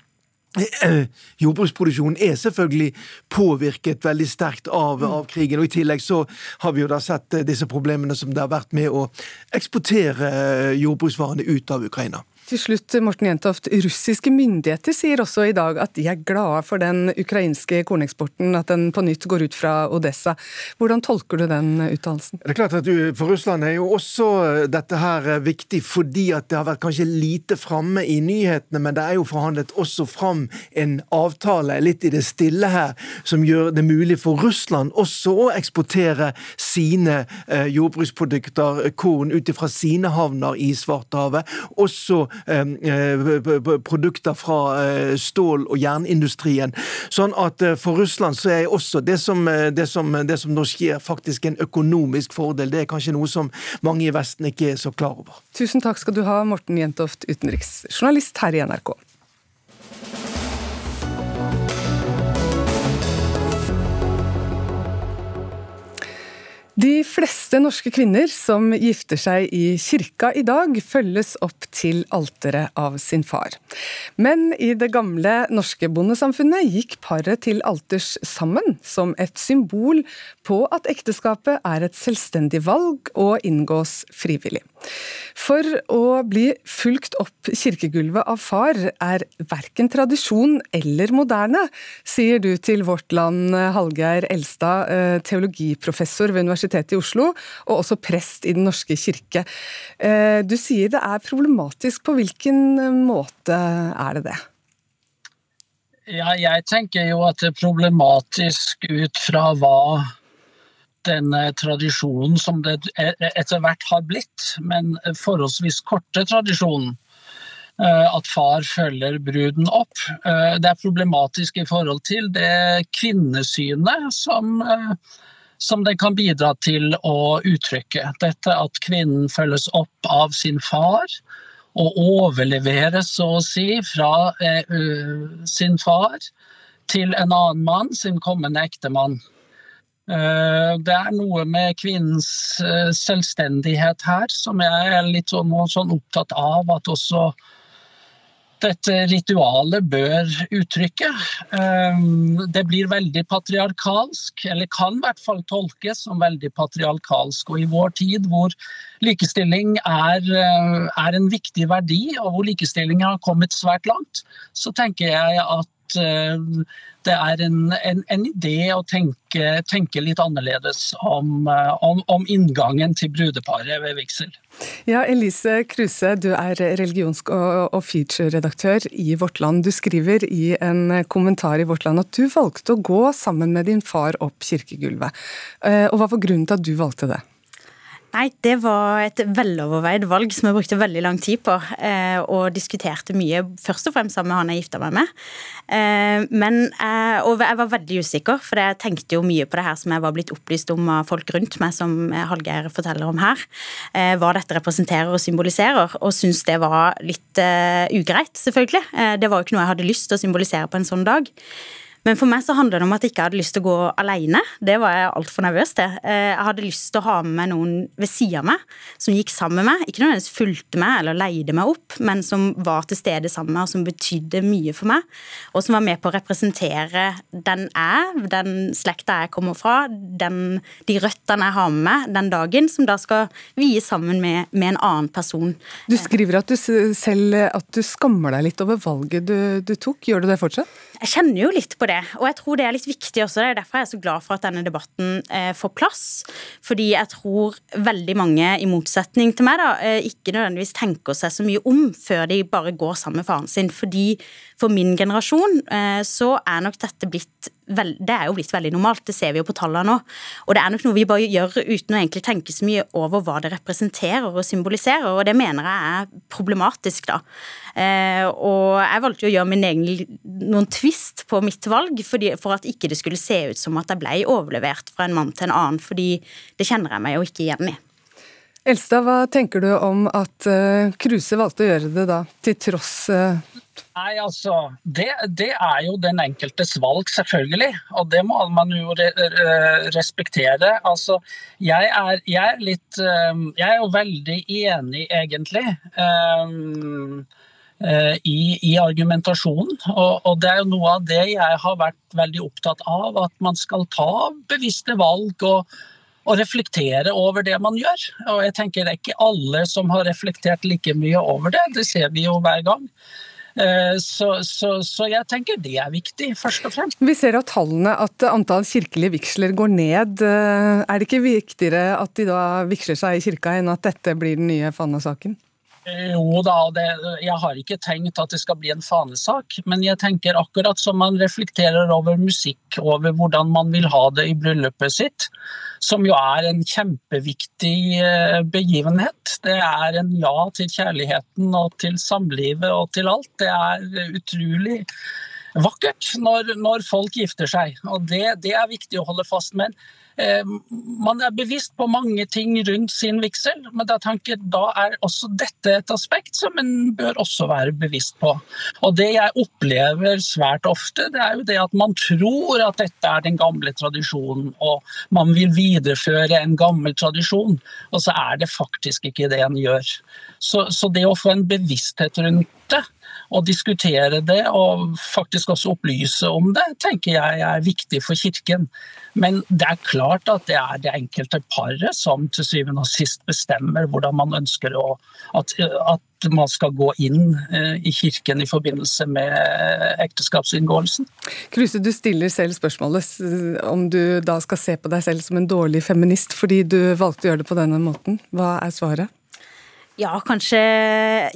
jordbruksproduksjonen er selvfølgelig påvirket veldig sterkt av, mm. av, krigen. og I tillegg så har vi jo da sett eh, disse problemene som det har vært med å eksportere eh, jordbruksvarene ut av Ukraina. Til slutt, Morten Jentoft. Russiske myndigheter sier også i dag at de er glade for den ukrainske korneksporten, at den på nytt går ut fra Odessa. Hvordan tolker du den uttalelsen? Det er klart at For Russland er jo også eh, dette her eh, viktig fordi at det har vært kanskje lite framme i nyhetene, men det er jo forhandlet også fram en avtale litt i det stille her, som gjør det mulig for Russland også å eksportere sine eh, jordbruksprodukter, korn, ut fra sine havner i Svartehavet. Også produkter fra eh, stål- og jernindustrien. Sånn at eh, for Russland så er også det som, det, som, det som nå skjer, faktisk en økonomisk fordel. Det er kanskje noe som mange i Vesten ikke er så klar over. Tusen takk skal du ha, Morten Jentoft, utenriksjournalist her i NRK. De fleste norske kvinner som gifter seg i kirka i dag, følges opp til alteret av sin far. Men i det gamle norske bondesamfunnet gikk paret til alters sammen, som et symbol på at ekteskapet er et selvstendig valg og inngås frivillig. For å bli fulgt opp kirkegulvet av far er verken tradisjon eller moderne, sier du til Vårt Land, Hallgeir Elstad, eh, teologiprofessor ved Universitetet i Oslo, og også prest i Den norske kirke. Eh, du sier det er problematisk. På hvilken måte er det det? Ja, jeg tenker jo at det er problematisk ut fra hva denne tradisjonen som det etter hvert har blitt, men forholdsvis korte tradisjonen. Eh, at far følger bruden opp. Eh, det er problematisk i forhold til det kvinnesynet som, eh, som det kan bidra til å uttrykke. Dette at kvinnen følges opp av sin far og overleveres, så å si, fra sin far til en annen mann, sin kommende ektemann. Eh, det er noe med kvinnens eh, selvstendighet her som jeg er litt sånn, sånn opptatt av at også dette ritualet bør uttrykke. Ehm, det blir veldig patriarkalsk, eller kan i hvert fall tolkes som veldig patriarkalsk. Og i vår tid hvor likestilling er, eh, er en viktig verdi, og hvor likestillingen har kommet svært langt, så tenker jeg at eh, det er en, en, en idé å tenke, tenke, litt annerledes om, eh, om, om inngangen til brudeparet ved vigsel. Ja, Elise Kruse, du er religions- og, feature-redaktør i Vårt Land. Du skriver i en kommentar i Vårt Land at du valgte å gå sammen med din far opp kirkegulvet. Eh, og Hva var grunnen til at du valgte det? Nei, det var et veloverveid valg som jeg brukte veldig lang tid på. Eh, og diskuterte mye, først og fremst sammen med han jeg gifta meg med. Eh, men, og jeg var veldig usikker, for jeg tenkte jo mye på det her som jeg var blitt opplyst om av folk rundt meg, som Hallgeir forteller om her. Eh, hva dette representerer og symboliserer. Og syntes det var litt ugreit, selvfølgelig. Det var jo ikke noe jeg hadde lyst til å symbolisere på en sånn dag. Men for meg så handler det om at jeg ikke hadde lyst til å gå alene. Det var jeg altfor nervøs til. Eh, jeg hadde lyst til å ha med meg noen ved sida av meg, som gikk sammen med meg. Ikke nødvendigvis fulgte meg eller leide meg opp, men som var til stede sammen med meg, og som betydde mye for meg. Og som var med på å representere den jeg, den slekta jeg kommer fra, den, de røttene jeg har med meg den dagen, som da skal vie sammen med, med, en annen person. Du skriver at du selv at du skammer deg litt over valget du, du tok. Gjør du det fortsatt? Jeg kjenner jo litt på det, og jeg tror det er litt viktig også. Det er derfor jeg er så glad for at denne debatten eh, får plass. Fordi jeg tror veldig mange, i motsetning til meg, da, eh, ikke nødvendigvis tenker seg så mye om før de bare går sammen med faren sin. Fordi for min generasjon eh, så er nok dette blitt det er jo blitt veldig normalt, det ser vi jo på tallene nå. Og det er nok noe vi bare gjør uten å egentlig tenke så mye over hva det representerer og symboliserer, og det mener jeg er problematisk, da. Eh, og jeg valgte jo å gjøre min egen noen twist på mitt valg, fordi, for at ikke det skulle se ut som at jeg ble overlevert fra en mann til en annen, fordi det kjenner jeg meg jo ikke igjen i. Elstad, hva tenker du om at uh, Kruse valgte å gjøre det da, til tross uh... Nei, altså, det, det, er jo den enkeltes valg, selvfølgelig. Og det må man jo re respektere. Altså, jeg er, jeg er litt um, Jeg er jo veldig enig, egentlig. Um, i, i, argumentasjonen. Og, og, det er jo noe av det jeg har vært veldig opptatt av. At man skal ta bevisste valg. og og reflektere over det man gjør. Og jeg tenker Det er ikke alle som har reflektert like mye over det, det ser vi jo hver gang. Eh, så, så, så, jeg tenker det er viktig, først og fremst. Vi ser av tallene at antall kirkelige vigsler går ned. Eh, er det ikke viktigere at de da vigsler seg i kirka, enn at dette blir den nye Fana-saken? Jo da, det, jeg har ikke tenkt at det skal bli en fanesak. Men jeg tenker akkurat som man reflekterer over musikk, over hvordan man vil ha det i bryllupet sitt, som jo er en kjempeviktig eh, begivenhet. Det er en ja til kjærligheten og til samlivet og til alt. Det er utrolig vakkert når, når folk gifter seg, og det, det er viktig å holde fast med. Eh, man er bevisst på mange ting rundt sin vigsel, men da, tenker, da er også dette et aspekt som en bør også være bevisst på. Og Det jeg opplever svært ofte, det er jo det at man tror at dette er den gamle tradisjonen, og man vil videreføre en gammel tradisjon, og så er det faktisk ikke det en gjør. Så, så det å få en bevissthet rundt det, og diskutere det og faktisk også opplyse om det, tenker jeg er viktig for Kirken. Men det er klart at det er det enkelte paret som til syvende og sist bestemmer hvordan man ønsker å, at, at man skal gå inn eh, i kirken i forbindelse med ekteskapsinngåelsen. Kruse, du stiller selv spørsmålet om du da skal se på deg selv som en dårlig feminist fordi du valgte å gjøre det på denne måten. Hva er svaret? Ja, kanskje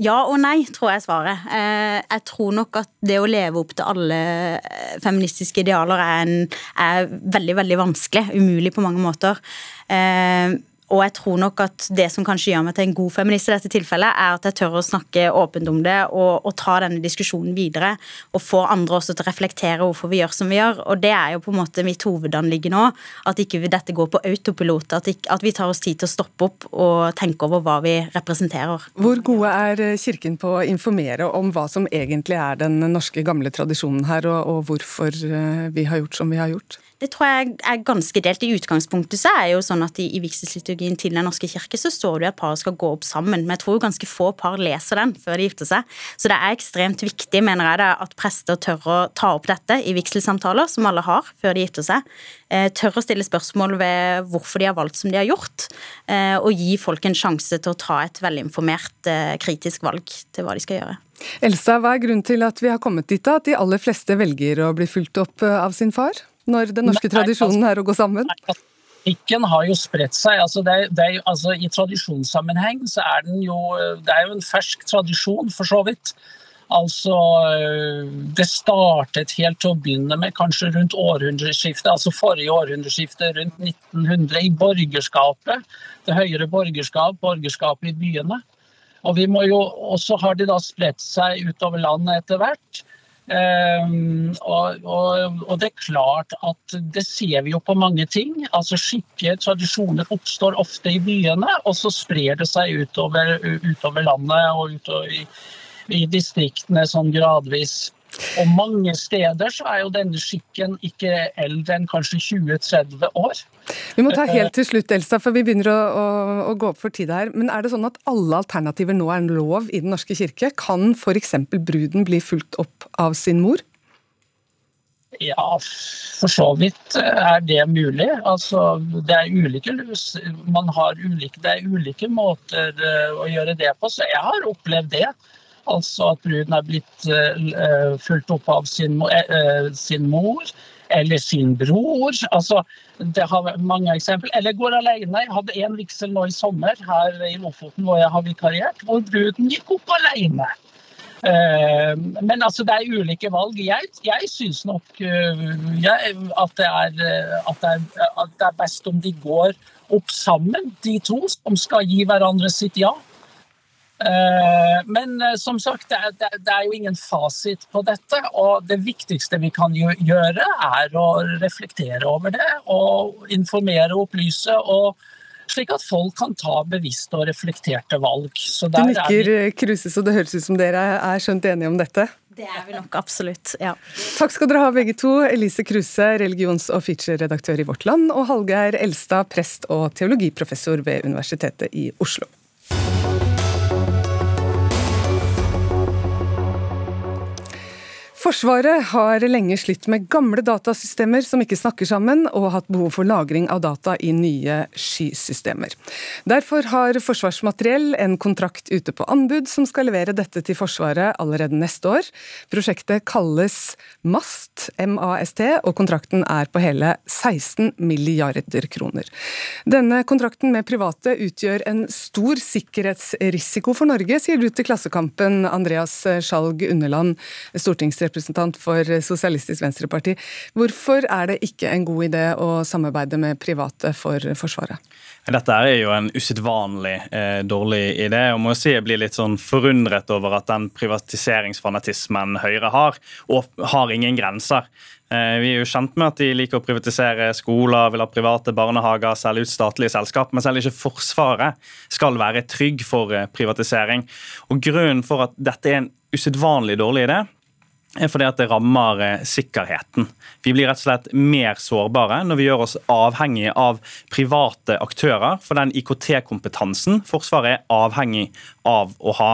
ja og nei, tror jeg svaret. Eh, jeg tror nok at det å leve opp til alle eh, feministiske idealer er, en, er veldig, veldig vanskelig. Umulig på mange måter. Eh, og jeg tror nok at det som kanskje gjør meg til en god feminist i dette tilfellet, er at jeg tør å snakke åpent om det og, og ta denne diskusjonen videre. Og få andre også til å reflektere hvorfor vi gjør som vi gjør. Og det er jo på en måte mitt hovedanliggende nå. At ikke dette går på autopilot. At, ikke, at vi tar oss tid til å stoppe opp og tenke over hva vi representerer. Hvor gode er Kirken på å informere om hva som egentlig er den norske gamle tradisjonen her, og, og hvorfor eh, vi har gjort som vi har gjort? Det tror jeg er ganske delt. I utgangspunktet så er jo sånn at i, i vigselsliturgien til Den norske kirke, så står det at paret skal gå opp sammen. Men jeg tror jo ganske få par leser den før de gifter seg. Så det er ekstremt viktig, mener jeg, det, at prester tør å ta opp dette i vigselsamtaler, som alle har før de gifter seg. Eh, tør å stille spørsmål ved hvorfor de har valgt som de har gjort, eh, og gi folk en sjanse til å ta et velinformert, kritisk valg til hva de skal gjøre. Elsa, hva er grunnen til at vi har kommet dit da, at de aller fleste velger å bli fulgt opp eh, av sin far? Når den norske tradisjonen er å gå sammen? Ikke har jo spredt seg. Altså det, det, altså I tradisjonssammenheng så er den jo Det er jo en fersk tradisjon, for så vidt. Altså, Det startet helt til å begynne med kanskje rundt århundreskiftet, altså forrige århundreskifte, rundt 1900, i borgerskapet. Det høyere borgerskap, borgerskapet i byene. Og vi må jo, også har de da spredt seg utover landet etter hvert. Um, og, og, og, det er klart at det ser vi jo på mange ting. altså Skikker, tradisjoner oppstår ofte i byene, og så sprer det seg utover, utover landet og utover i, i distriktene sånn gradvis. Og mange steder så er jo denne skikken ikke eldre enn kanskje 20-30 år. Vi må ta helt til slutt, Elsa, for vi begynner å, å, å, gå opp for tid her. Men er det sånn at alle alternativer nå er en lov i Den norske kirke? Kan f.eks. bruden bli fulgt opp av sin mor? Ja, for så vidt er det mulig. Altså, det er ulike man har ulike, Det er ulike måter eh, å gjøre det på, så jeg har opplevd det. Altså at bruden er blitt uh, fulgt opp av sin, uh, sin, mor eller sin bror. Altså, det har mange eksempler. Eller går alene. Jeg hadde en vigsel nå i sommer her i Lofoten hvor jeg har vikariert, hvor bruden gikk opp alene. Men altså, det er ulike valg. Jeg, jeg syns nok jeg, at, det er, at, det er, at det er best om de går opp sammen, de to som skal gi hverandre sitt ja. Eh, men eh, som sagt, det er, jo ingen fasit på dette. Og det viktigste vi kan gjøre, er å reflektere over det og informere og opplyse. og slik at folk kan ta bevisste og reflekterte valg. du nikker, Kruse, så det høres ut som dere er skjønt enige om dette? Det er vi nok absolutt, ja. Takk skal dere ha begge to. Elise Kruse, religions- og feature-redaktør i Vårt Land, og Hallgeir Elstad, prest og teologiprofessor ved Universitetet i Oslo. Forsvaret har lenge slitt med gamle datasystemer som ikke snakker sammen, og hatt behov for lagring av data i nye skysystemer. Derfor har Forsvarsmateriell en kontrakt ute på anbud som skal levere dette til Forsvaret allerede neste år. Prosjektet kalles MAST, MAST, og kontrakten er på hele 16 milliarder kroner. Denne kontrakten med private utgjør en stor sikkerhetsrisiko for Norge, sier du til Klassekampen, Andreas Skjalg Underland, stortingsrepresentant representant for Sosialistisk Venstreparti. Hvorfor er det ikke en god idé å samarbeide med private for Forsvaret? Dette er jo en usedvanlig eh, dårlig idé. og må si Jeg blir litt sånn forundret over at den privatiseringsfanatismen Høyre har, og har ingen grenser. Eh, vi er jo kjent med at de liker å privatisere skoler, vil ha private barnehager, selge ut statlige selskap, men selv ikke Forsvaret skal være trygg for eh, privatisering. Og Grunnen for at dette er en usedvanlig dårlig idé, er fordi at det rammer eh, sikkerheten. Vi blir rett og slett mer sårbare når vi gjør oss avhengig av private aktører for den IKT-kompetansen Forsvaret er avhengig av å ha.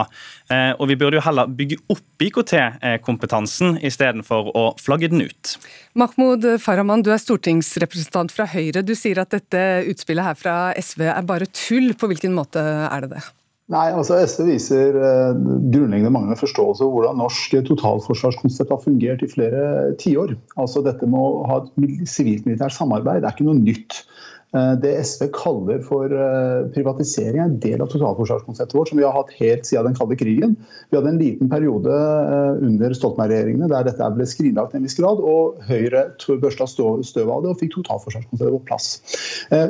Eh, og Vi burde jo heller bygge opp IKT-kompetansen istedenfor å flagge den ut. Mahmoud Farahman, du er stortingsrepresentant fra Høyre. Du sier at dette utspillet her fra SV er bare tull. På hvilken måte er det det? Nei, altså SV viser eh, grunnleggende manglende forståelse av hvordan norsk totalforsvarskonsept har fungert i flere tiår. Altså dette med å ha et sivilt-militært samarbeid det er ikke noe nytt. Eh, det SV kaller for eh, privatisering, er en del av totalforsvarskonseptet vårt, som vi har hatt helt siden den kalde krigen. Vi hadde en liten periode eh, under Stoltenberg-regjeringene der dette ble skrinlagt til en viss grad, og Høyre børsta støv av det og fikk totalforsvarskonseptet på plass.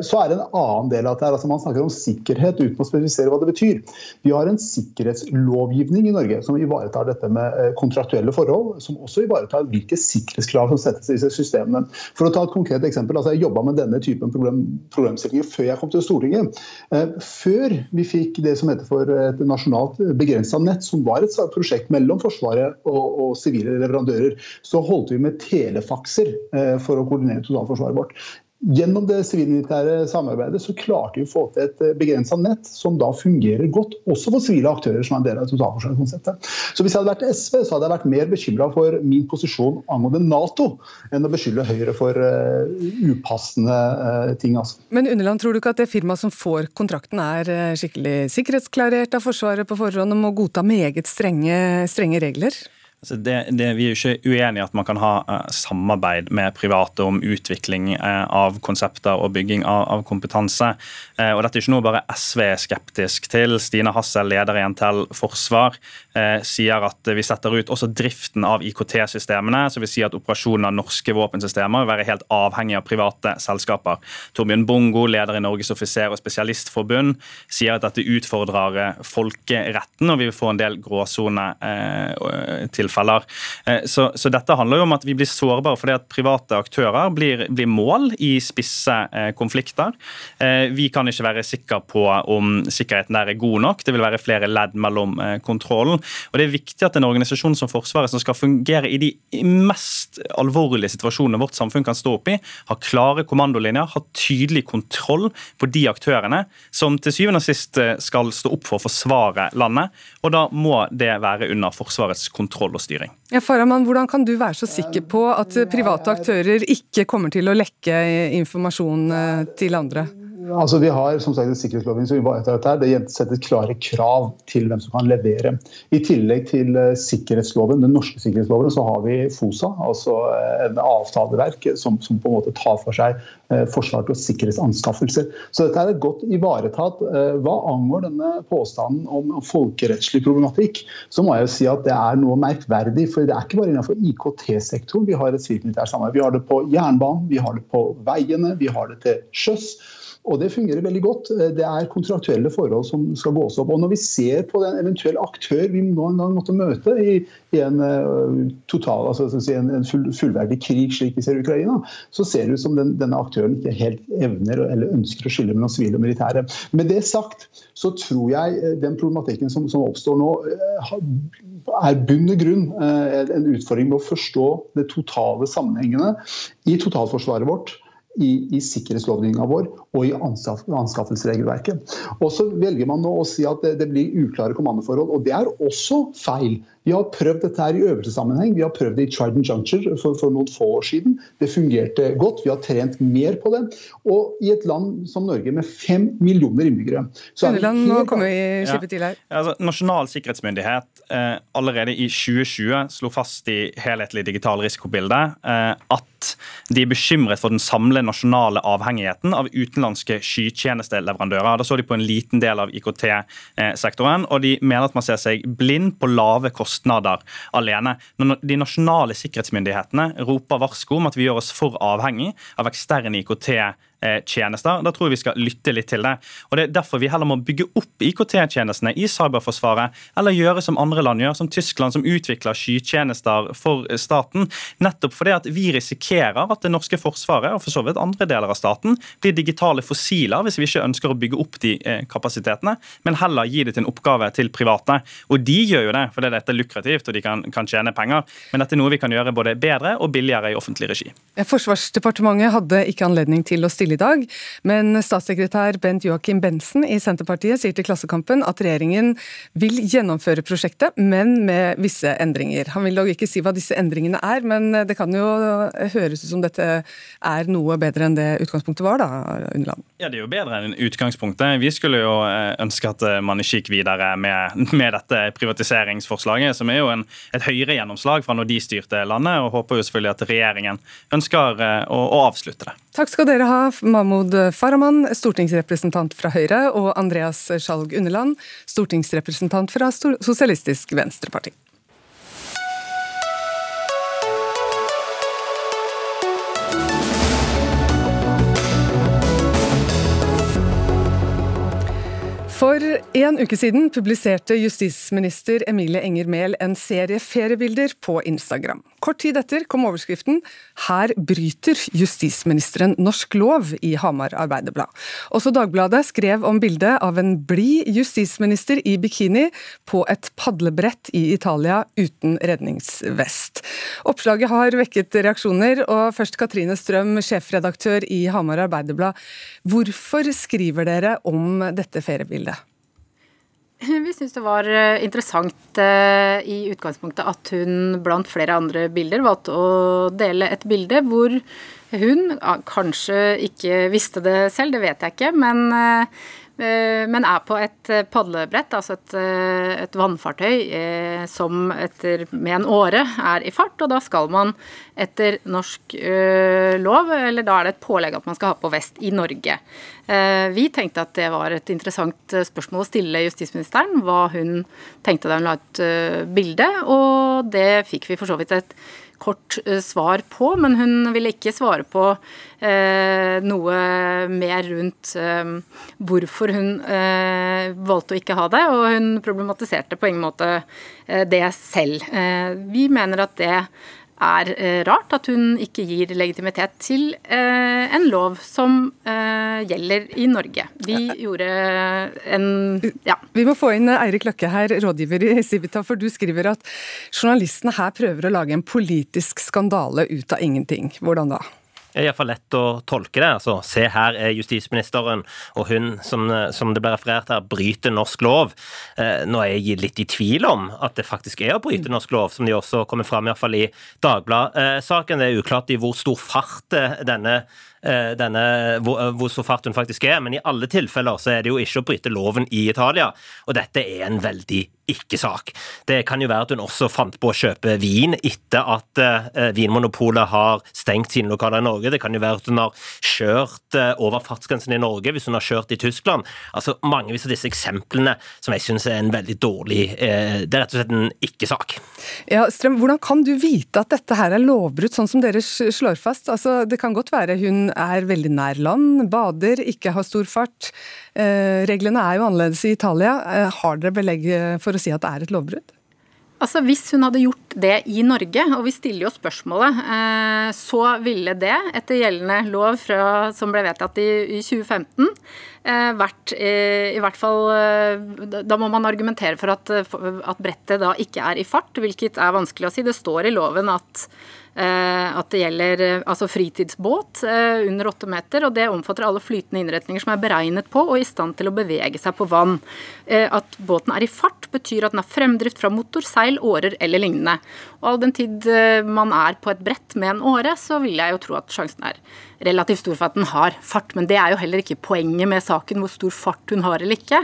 Så er det en annen del av det altså Man snakker om sikkerhet uten å spesifisere hva det betyr. Vi har en sikkerhetslovgivning i Norge som ivaretar dette med kontraktuelle forhold, som også ivaretar hvilke sikkerhetskrav som settes i disse systemene. For å ta et konkret eksempel, altså Jeg jobba med denne typen problem problemstillinger før jeg kom til Stortinget. Eh, før vi fikk det som heter for et nasjonalt begrensa nett, som var et prosjekt mellom Forsvaret og sivile leverandører, så holdt vi med telefakser eh, for å koordinere totalforsvaret vårt. Gjennom det sivilmilitære samarbeidet så klarte vi å få til et eh, begrensa nett som da fungerer godt, også for sivile aktører som er en del av totalforsvarskonseptet. Så hvis jeg hadde vært SV, så hadde jeg vært mer bekymra for min posisjon angående Nato enn å beskylde Høyre for uh, upassende uh, ting. Altså. Men Underland, tror du ikke at det firmaet som får kontrakten er skikkelig sikkerhetsklarert av Forsvaret på forhånd og må godta meget strenge, strenge regler? Altså det, det, vi er jo ikke uenig i at man kan ha uh, samarbeid med private om utvikling uh, av konsepter og bygging av, av kompetanse. Uh, og Dette er ikke noe bare SV er skeptisk til. Stine Hassel, leder i NTL Forsvar, sier at vi setter ut også driften av IKT-systemene. så vil si at Operasjonen av norske våpensystemer vil være helt avhengig av private selskaper. Torbjørn Bongo, leder i Norges offiser- og spesialistforbund, sier at dette utfordrer folkeretten, og vi vil få en del gråsoner til tilfeller. Eh, så, så, dette handler jo om at vi blir sårbare fordi at private aktører blir, blir mål i spisse eh, konflikter. Eh, vi kan ikke være sikre på om sikkerheten der er god nok. Det vil være flere ledd mellom kontrollen. Og Det er viktig at en organisasjon som Forsvaret, som skal fungere i de mest alvorlige situasjonene vårt samfunn kan stå opp i, har klare kommandolinjer, har tydelig kontroll på de aktørene som til syvende og sist skal stå opp for å forsvare landet. Og da må det være under Forsvarets kontroll og styring. Ja, Faraman, hvordan kan du være så sikker på at private aktører ikke kommer til å lekke informasjon eh, til andre? Altså, vi har som sagt en som ivaretar dette. Det setter klare krav til hvem som kan levere. I tillegg til uh, sikkerhetsloven, den norske sikkerhetsloven, så har vi FOSA, altså uh, en avtaleverk som, som, på en måte tar for seg uh, forsvars- og sikkerhetsanskaffelser. Så dette er godt ivaretatt. Hva angår denne påstanden om folkerettslig problematikk, så må jeg jo si at det er noe merkverdig. For det er ikke bare innenfor IKT-sektoren vi har et sivilt-militært samarbeid. Vi har det på jernbanen, vi har det på veiene, vi har det til sjøs. Og det fungerer veldig godt. Eh, det er kontraktuelle forhold som skal gås opp. Og når vi ser på den eventuelle aktør vi nå en gang måtte møte i, i en uh, total, altså si en, en full, fullverdig krig slik vi ser i Ukraina, så ser det ut som den, denne aktøren ikke helt evner eller ønsker å skille mellom sivile og militære. Med det sagt så tror jeg eh, den problematikken som, som oppstår nå, er bunn og grunn en utfordring med å forstå det totale sammenhengene i totalforsvaret vårt i, i sikkerhetslovgivninga vår og i anskaffelsesregelverket. Og så velger man nå å si at det, det blir uklare kommandoforhold, og det er også feil. Vi har prøvd dette her i øvelsessammenheng. Vi har prøvd det i Trident Juncture for, for, noen få år siden. Det fungerte godt. Vi har trent mer på det. Og i et land som Norge med fem millioner innbyggere så er nå kommer vi slippe til her. Ja, altså, Nasjonal sikkerhetsmyndighet eh, allerede i 2020 slo fast i helhetlig digital risikobilde eh, at de er bekymret for den samlede nasjonale avhengigheten av utenlandske skytjenesteleverandører. Da så de på en liten del av IKT-sektoren, og de mener at man ser seg blind på lave kostnader kostnader alene. Når de nasjonale sikkerhetsmyndighetene roper varsko om at vi gjør oss for avhengig av eksterne IKT Eh, tjenester. Da tror jeg vi skal lytte litt til det. Og Det er derfor vi heller må bygge opp IKT-tjenestene i cyberforsvaret, eller gjøre som andre land gjør, som Tyskland, som utvikler skytjenester for staten. Nettopp fordi at vi risikerer at det norske forsvaret, og for så vidt andre deler av staten, blir digitale fossiler hvis vi ikke ønsker å bygge opp de eh, kapasitetene, men heller gi det til en oppgave til private. Og de gjør jo det fordi dette er lukrativt og de kan, kan tjene penger, men dette er noe vi kan gjøre både bedre og billigere i offentlig regi. Forsvarsdepartementet hadde ikke anledning til å stille i dag. Men statssekretær Bent Joakim Bensen i Senterpartiet sier til Klassekampen at regjeringen vil gjennomføre prosjektet, men med visse endringer. Han vil dog ikke si hva disse endringene er, men det kan jo høres ut som dette er noe bedre enn det utgangspunktet var, da, Underland? Ja, det er jo bedre enn utgangspunktet. Vi skulle jo eh, ønske at eh, man ikke gikk videre med, med dette privatiseringsforslaget, som er jo en, et høyere gjennomslag fra når de styrte landet, og håper jo selvfølgelig at regjeringen ønsker eh, å, å avslutte det. Takk skal dere ha, Mahmoud Farahman, stortingsrepresentant fra Høyre, og Andreas Skjalg Underland, stortingsrepresentant fra Sosialistisk Venstreparti. For en uke siden publiserte justisminister Emilie Enger Mehl en serie feriebilder på Instagram. Kort tid etter kom overskriften 'Her bryter justisministeren norsk lov' i Hamar Arbeiderblad. Også Dagbladet skrev om bildet av en blid justisminister i bikini på et padlebrett i Italia uten redningsvest. Oppslaget har vekket reaksjoner, og først Katrine Strøm, sjefredaktør i Hamar Arbeiderblad. Hvorfor skriver dere om dette feriebildet? Vi syns det var eh, interessant eh, i utgangspunktet at hun blant flere andre bilder valgte å dele et bilde hvor hun kanskje ikke visste det selv, det vet jeg ikke, men eh, men er på et eh, padlebrett, altså et, eh, et vannfartøy som etter, med en åre er i fart. Og da skal man etter norsk lov, eller da er det et pålegg at man skal ha på vest i Norge. Vi tenkte at det var et interessant spørsmål å stille justisministeren, hva hun tenkte da hun la ut bildet, og det fikk vi for så vidt et kort eh, svar på, men hun ville ikke svare på eh, noe mer rundt eh, hvorfor hun valgte å ikke ha det, og hun problematiserte på ingen måte det selv. Vi mener at det er eh, rart at hun ikke gir legitimitet til eh, en lov som eh, gjelder i Norge. Vi gjorde en ja. Vi må få inn Eirik Løkke her, rådgiver i Civita, for du skriver at journalistene her prøver å lage en politisk skandale ut av ingenting. Hvordan da? Er iallfall lett å tolke det. Altså, se her er justisministeren, og hun, som, som det ble referert her, bryter norsk lov. Eh, nå er jeg litt i tvil om at det faktisk er å bryte norsk lov, som de også kommer fram iallfall i Dagbladet-saken. Det er uklart i hvor stor fart eh, denne Eh, denne, hvor, eh, hvor, så fart hun faktisk er, men i alle tilfeller så er det jo ikke å bryte loven i Italia. Og dette er en veldig ikke-sak. Det kan jo være at hun også fant på å kjøpe vin etter at uh, Vinmonopolet har stengt sine lokaler i Norge. Det kan jo være at hun har kjørt uh, over fartsgrensen i Norge hvis hun har kjørt i Tyskland. Altså Mange av disse eksemplene som jeg syns er en veldig dårlig uh, Det er rett og slett en ikke-sak. Ja, Strøm, Hvordan kan du vite at dette her er lovbrudd, sånn som dere slår fast? Altså, Det kan godt være hun er veldig nær land, bader, ikke har stor fart. Eh, reglene er jo annerledes i Italia. Eh, har dere belegg for å si at det er et lovbrudd? Altså Hvis hun hadde gjort det i Norge, og vi stiller jo spørsmålet, eh, så ville det etter gjeldende lov fra, som ble vedtatt i 2015, vært i hvert fall Da må man argumentere for at, at brettet da ikke er i fart, hvilket er vanskelig å si. Det står i loven at Eh, at det gjelder eh, altså fritidsbåt eh, under åtte meter, og det omfatter alle flytende innretninger som er beregnet på og i stand til å bevege seg på vann. At båten er i fart, betyr at den har fremdrift fra motor, seil, årer eller lignende. Og all den tid man er på et brett med en åre, så vil jeg jo tro at sjansen er relativt stor for at den har fart. Men det er jo heller ikke poenget med saken, hvor stor fart hun har eller ikke.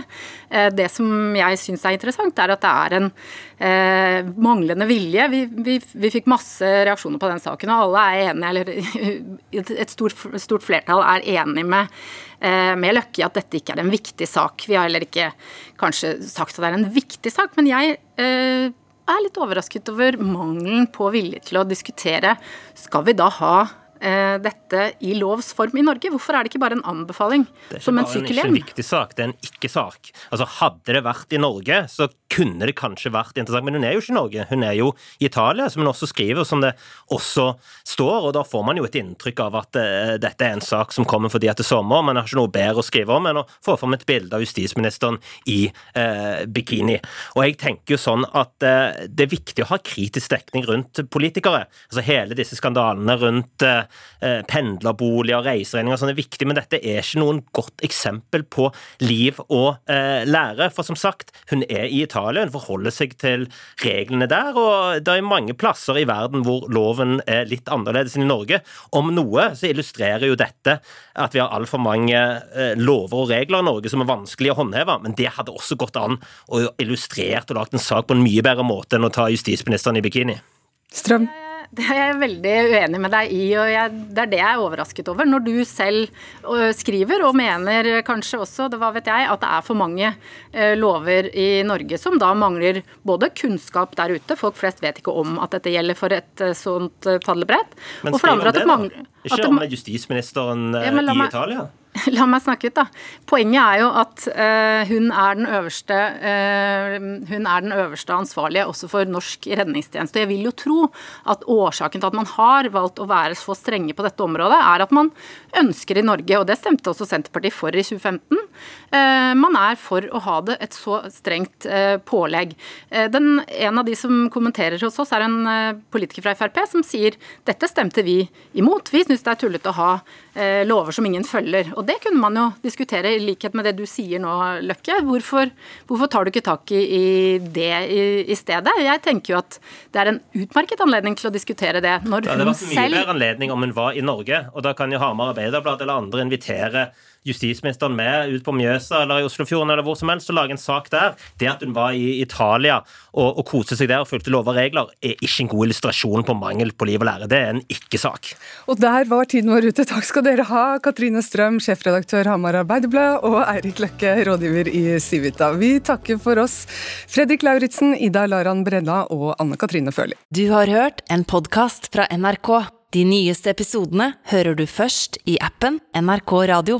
Eh, det som jeg syns er interessant, er at det er en eh, manglende vilje. Vi, vi, vi, fikk masse reaksjoner på den saken, og alle er enige, eller et stort, stort flertall er enig med, eh, med Løkke i at dette ikke er en viktig sak. Vi har heller ikke kanskje sagt at det er en viktig sak, men jeg eh, er litt overrasket over mangelen på vilje til å diskutere. Skal vi da ha dette i lovs form i Norge? Hvorfor er det ikke bare en anbefaling som en sykkelhjelm? Det er ikke en viktig sak, det er en ikke-sak. Altså, Hadde det vært i Norge, så kunne det kanskje vært interessant, men hun er jo ikke i Norge. Hun er jo i Italia, som hun også skriver, som det også står. og Da får man jo et inntrykk av at uh, dette er en sak som kommer fordi at det er sommer. Man har ikke noe bedre å skrive om enn å få fram et bilde av justisministeren i uh, bikini. Og jeg tenker jo sånn at uh, det er viktig å ha kritisk dekning rundt politikere. Altså Hele disse skandalene rundt Eh, pendlerboliger, reiseregninger sånn er viktig, men dette er ikke noen godt eksempel på liv og eh, lære. For som sagt, hun er i Italia, hun forholder seg til reglene der, og det er mange plasser i verden hvor loven er litt annerledes enn i Norge. Om noe så illustrerer jo dette at vi har altfor mange eh, lover og regler i Norge som er vanskelig å håndheve, men det hadde også gått an å illustrert og lagt en sak på en mye bedre måte enn å ta justisministeren i bikini. Strøm? Det er jeg veldig uenig med deg i, og jeg, det er det jeg er overrasket over. Når du selv skriver, og mener kanskje også, det hva vet jeg, at det er for mange lover i Norge som da mangler både kunnskap der ute, folk flest vet ikke om at dette gjelder for et sånt padlebrett, det andre at det mangler Ikke om justisministeren ja, i Italia? La meg snakke ut, da. Poenget er jo at uh, hun, er øverste, uh, hun er den øverste ansvarlige også for norsk redningstjeneste. Jeg vil jo tro at årsaken til at man har valgt å være så strenge på dette området, er at man ønsker i Norge, og det stemte også Senterpartiet for i 2015, uh, man er for å ha det et så strengt pålegg. Den, en av de som kommenterer hos oss, er en politiker fra Frp som sier dette stemte vi imot. Vi syns det er tullete å ha lover som ingen følger. Og det kunne man jo diskutere, i likhet med det du sier nå, Løkke. Hvorfor, hvorfor tar du ikke tak i, i det i, i, stedet? Jeg tenker jo at det er en utmerket anledning til å diskutere det. Når det var mye bedre anledning om hun var i Norge, og da kan jo Hamar Arbeiderblad eller andre invitere justisministeren med ut på Mjøsa eller i Oslofjorden eller hvor som helst og lage en sak der. Det at hun var i Italia og, og koste seg der og fulgte lover og regler, er ikke en god illustrasjon på mangel på liv og lære. Det er en ikke-sak. Og der var tiden vår ute. Takk skal dere ha, Katrine Strøm, sjefredaktør Hamar Arbeiderblad, og Eirik Løkke, rådgiver i Civita. Vi takker for oss, Fredrik Lauritzen, Ida Laran Brenna og Anne Katrine Førli. Du har hørt en podkast fra NRK. De nyeste episodene hører du først i appen NRK Radio.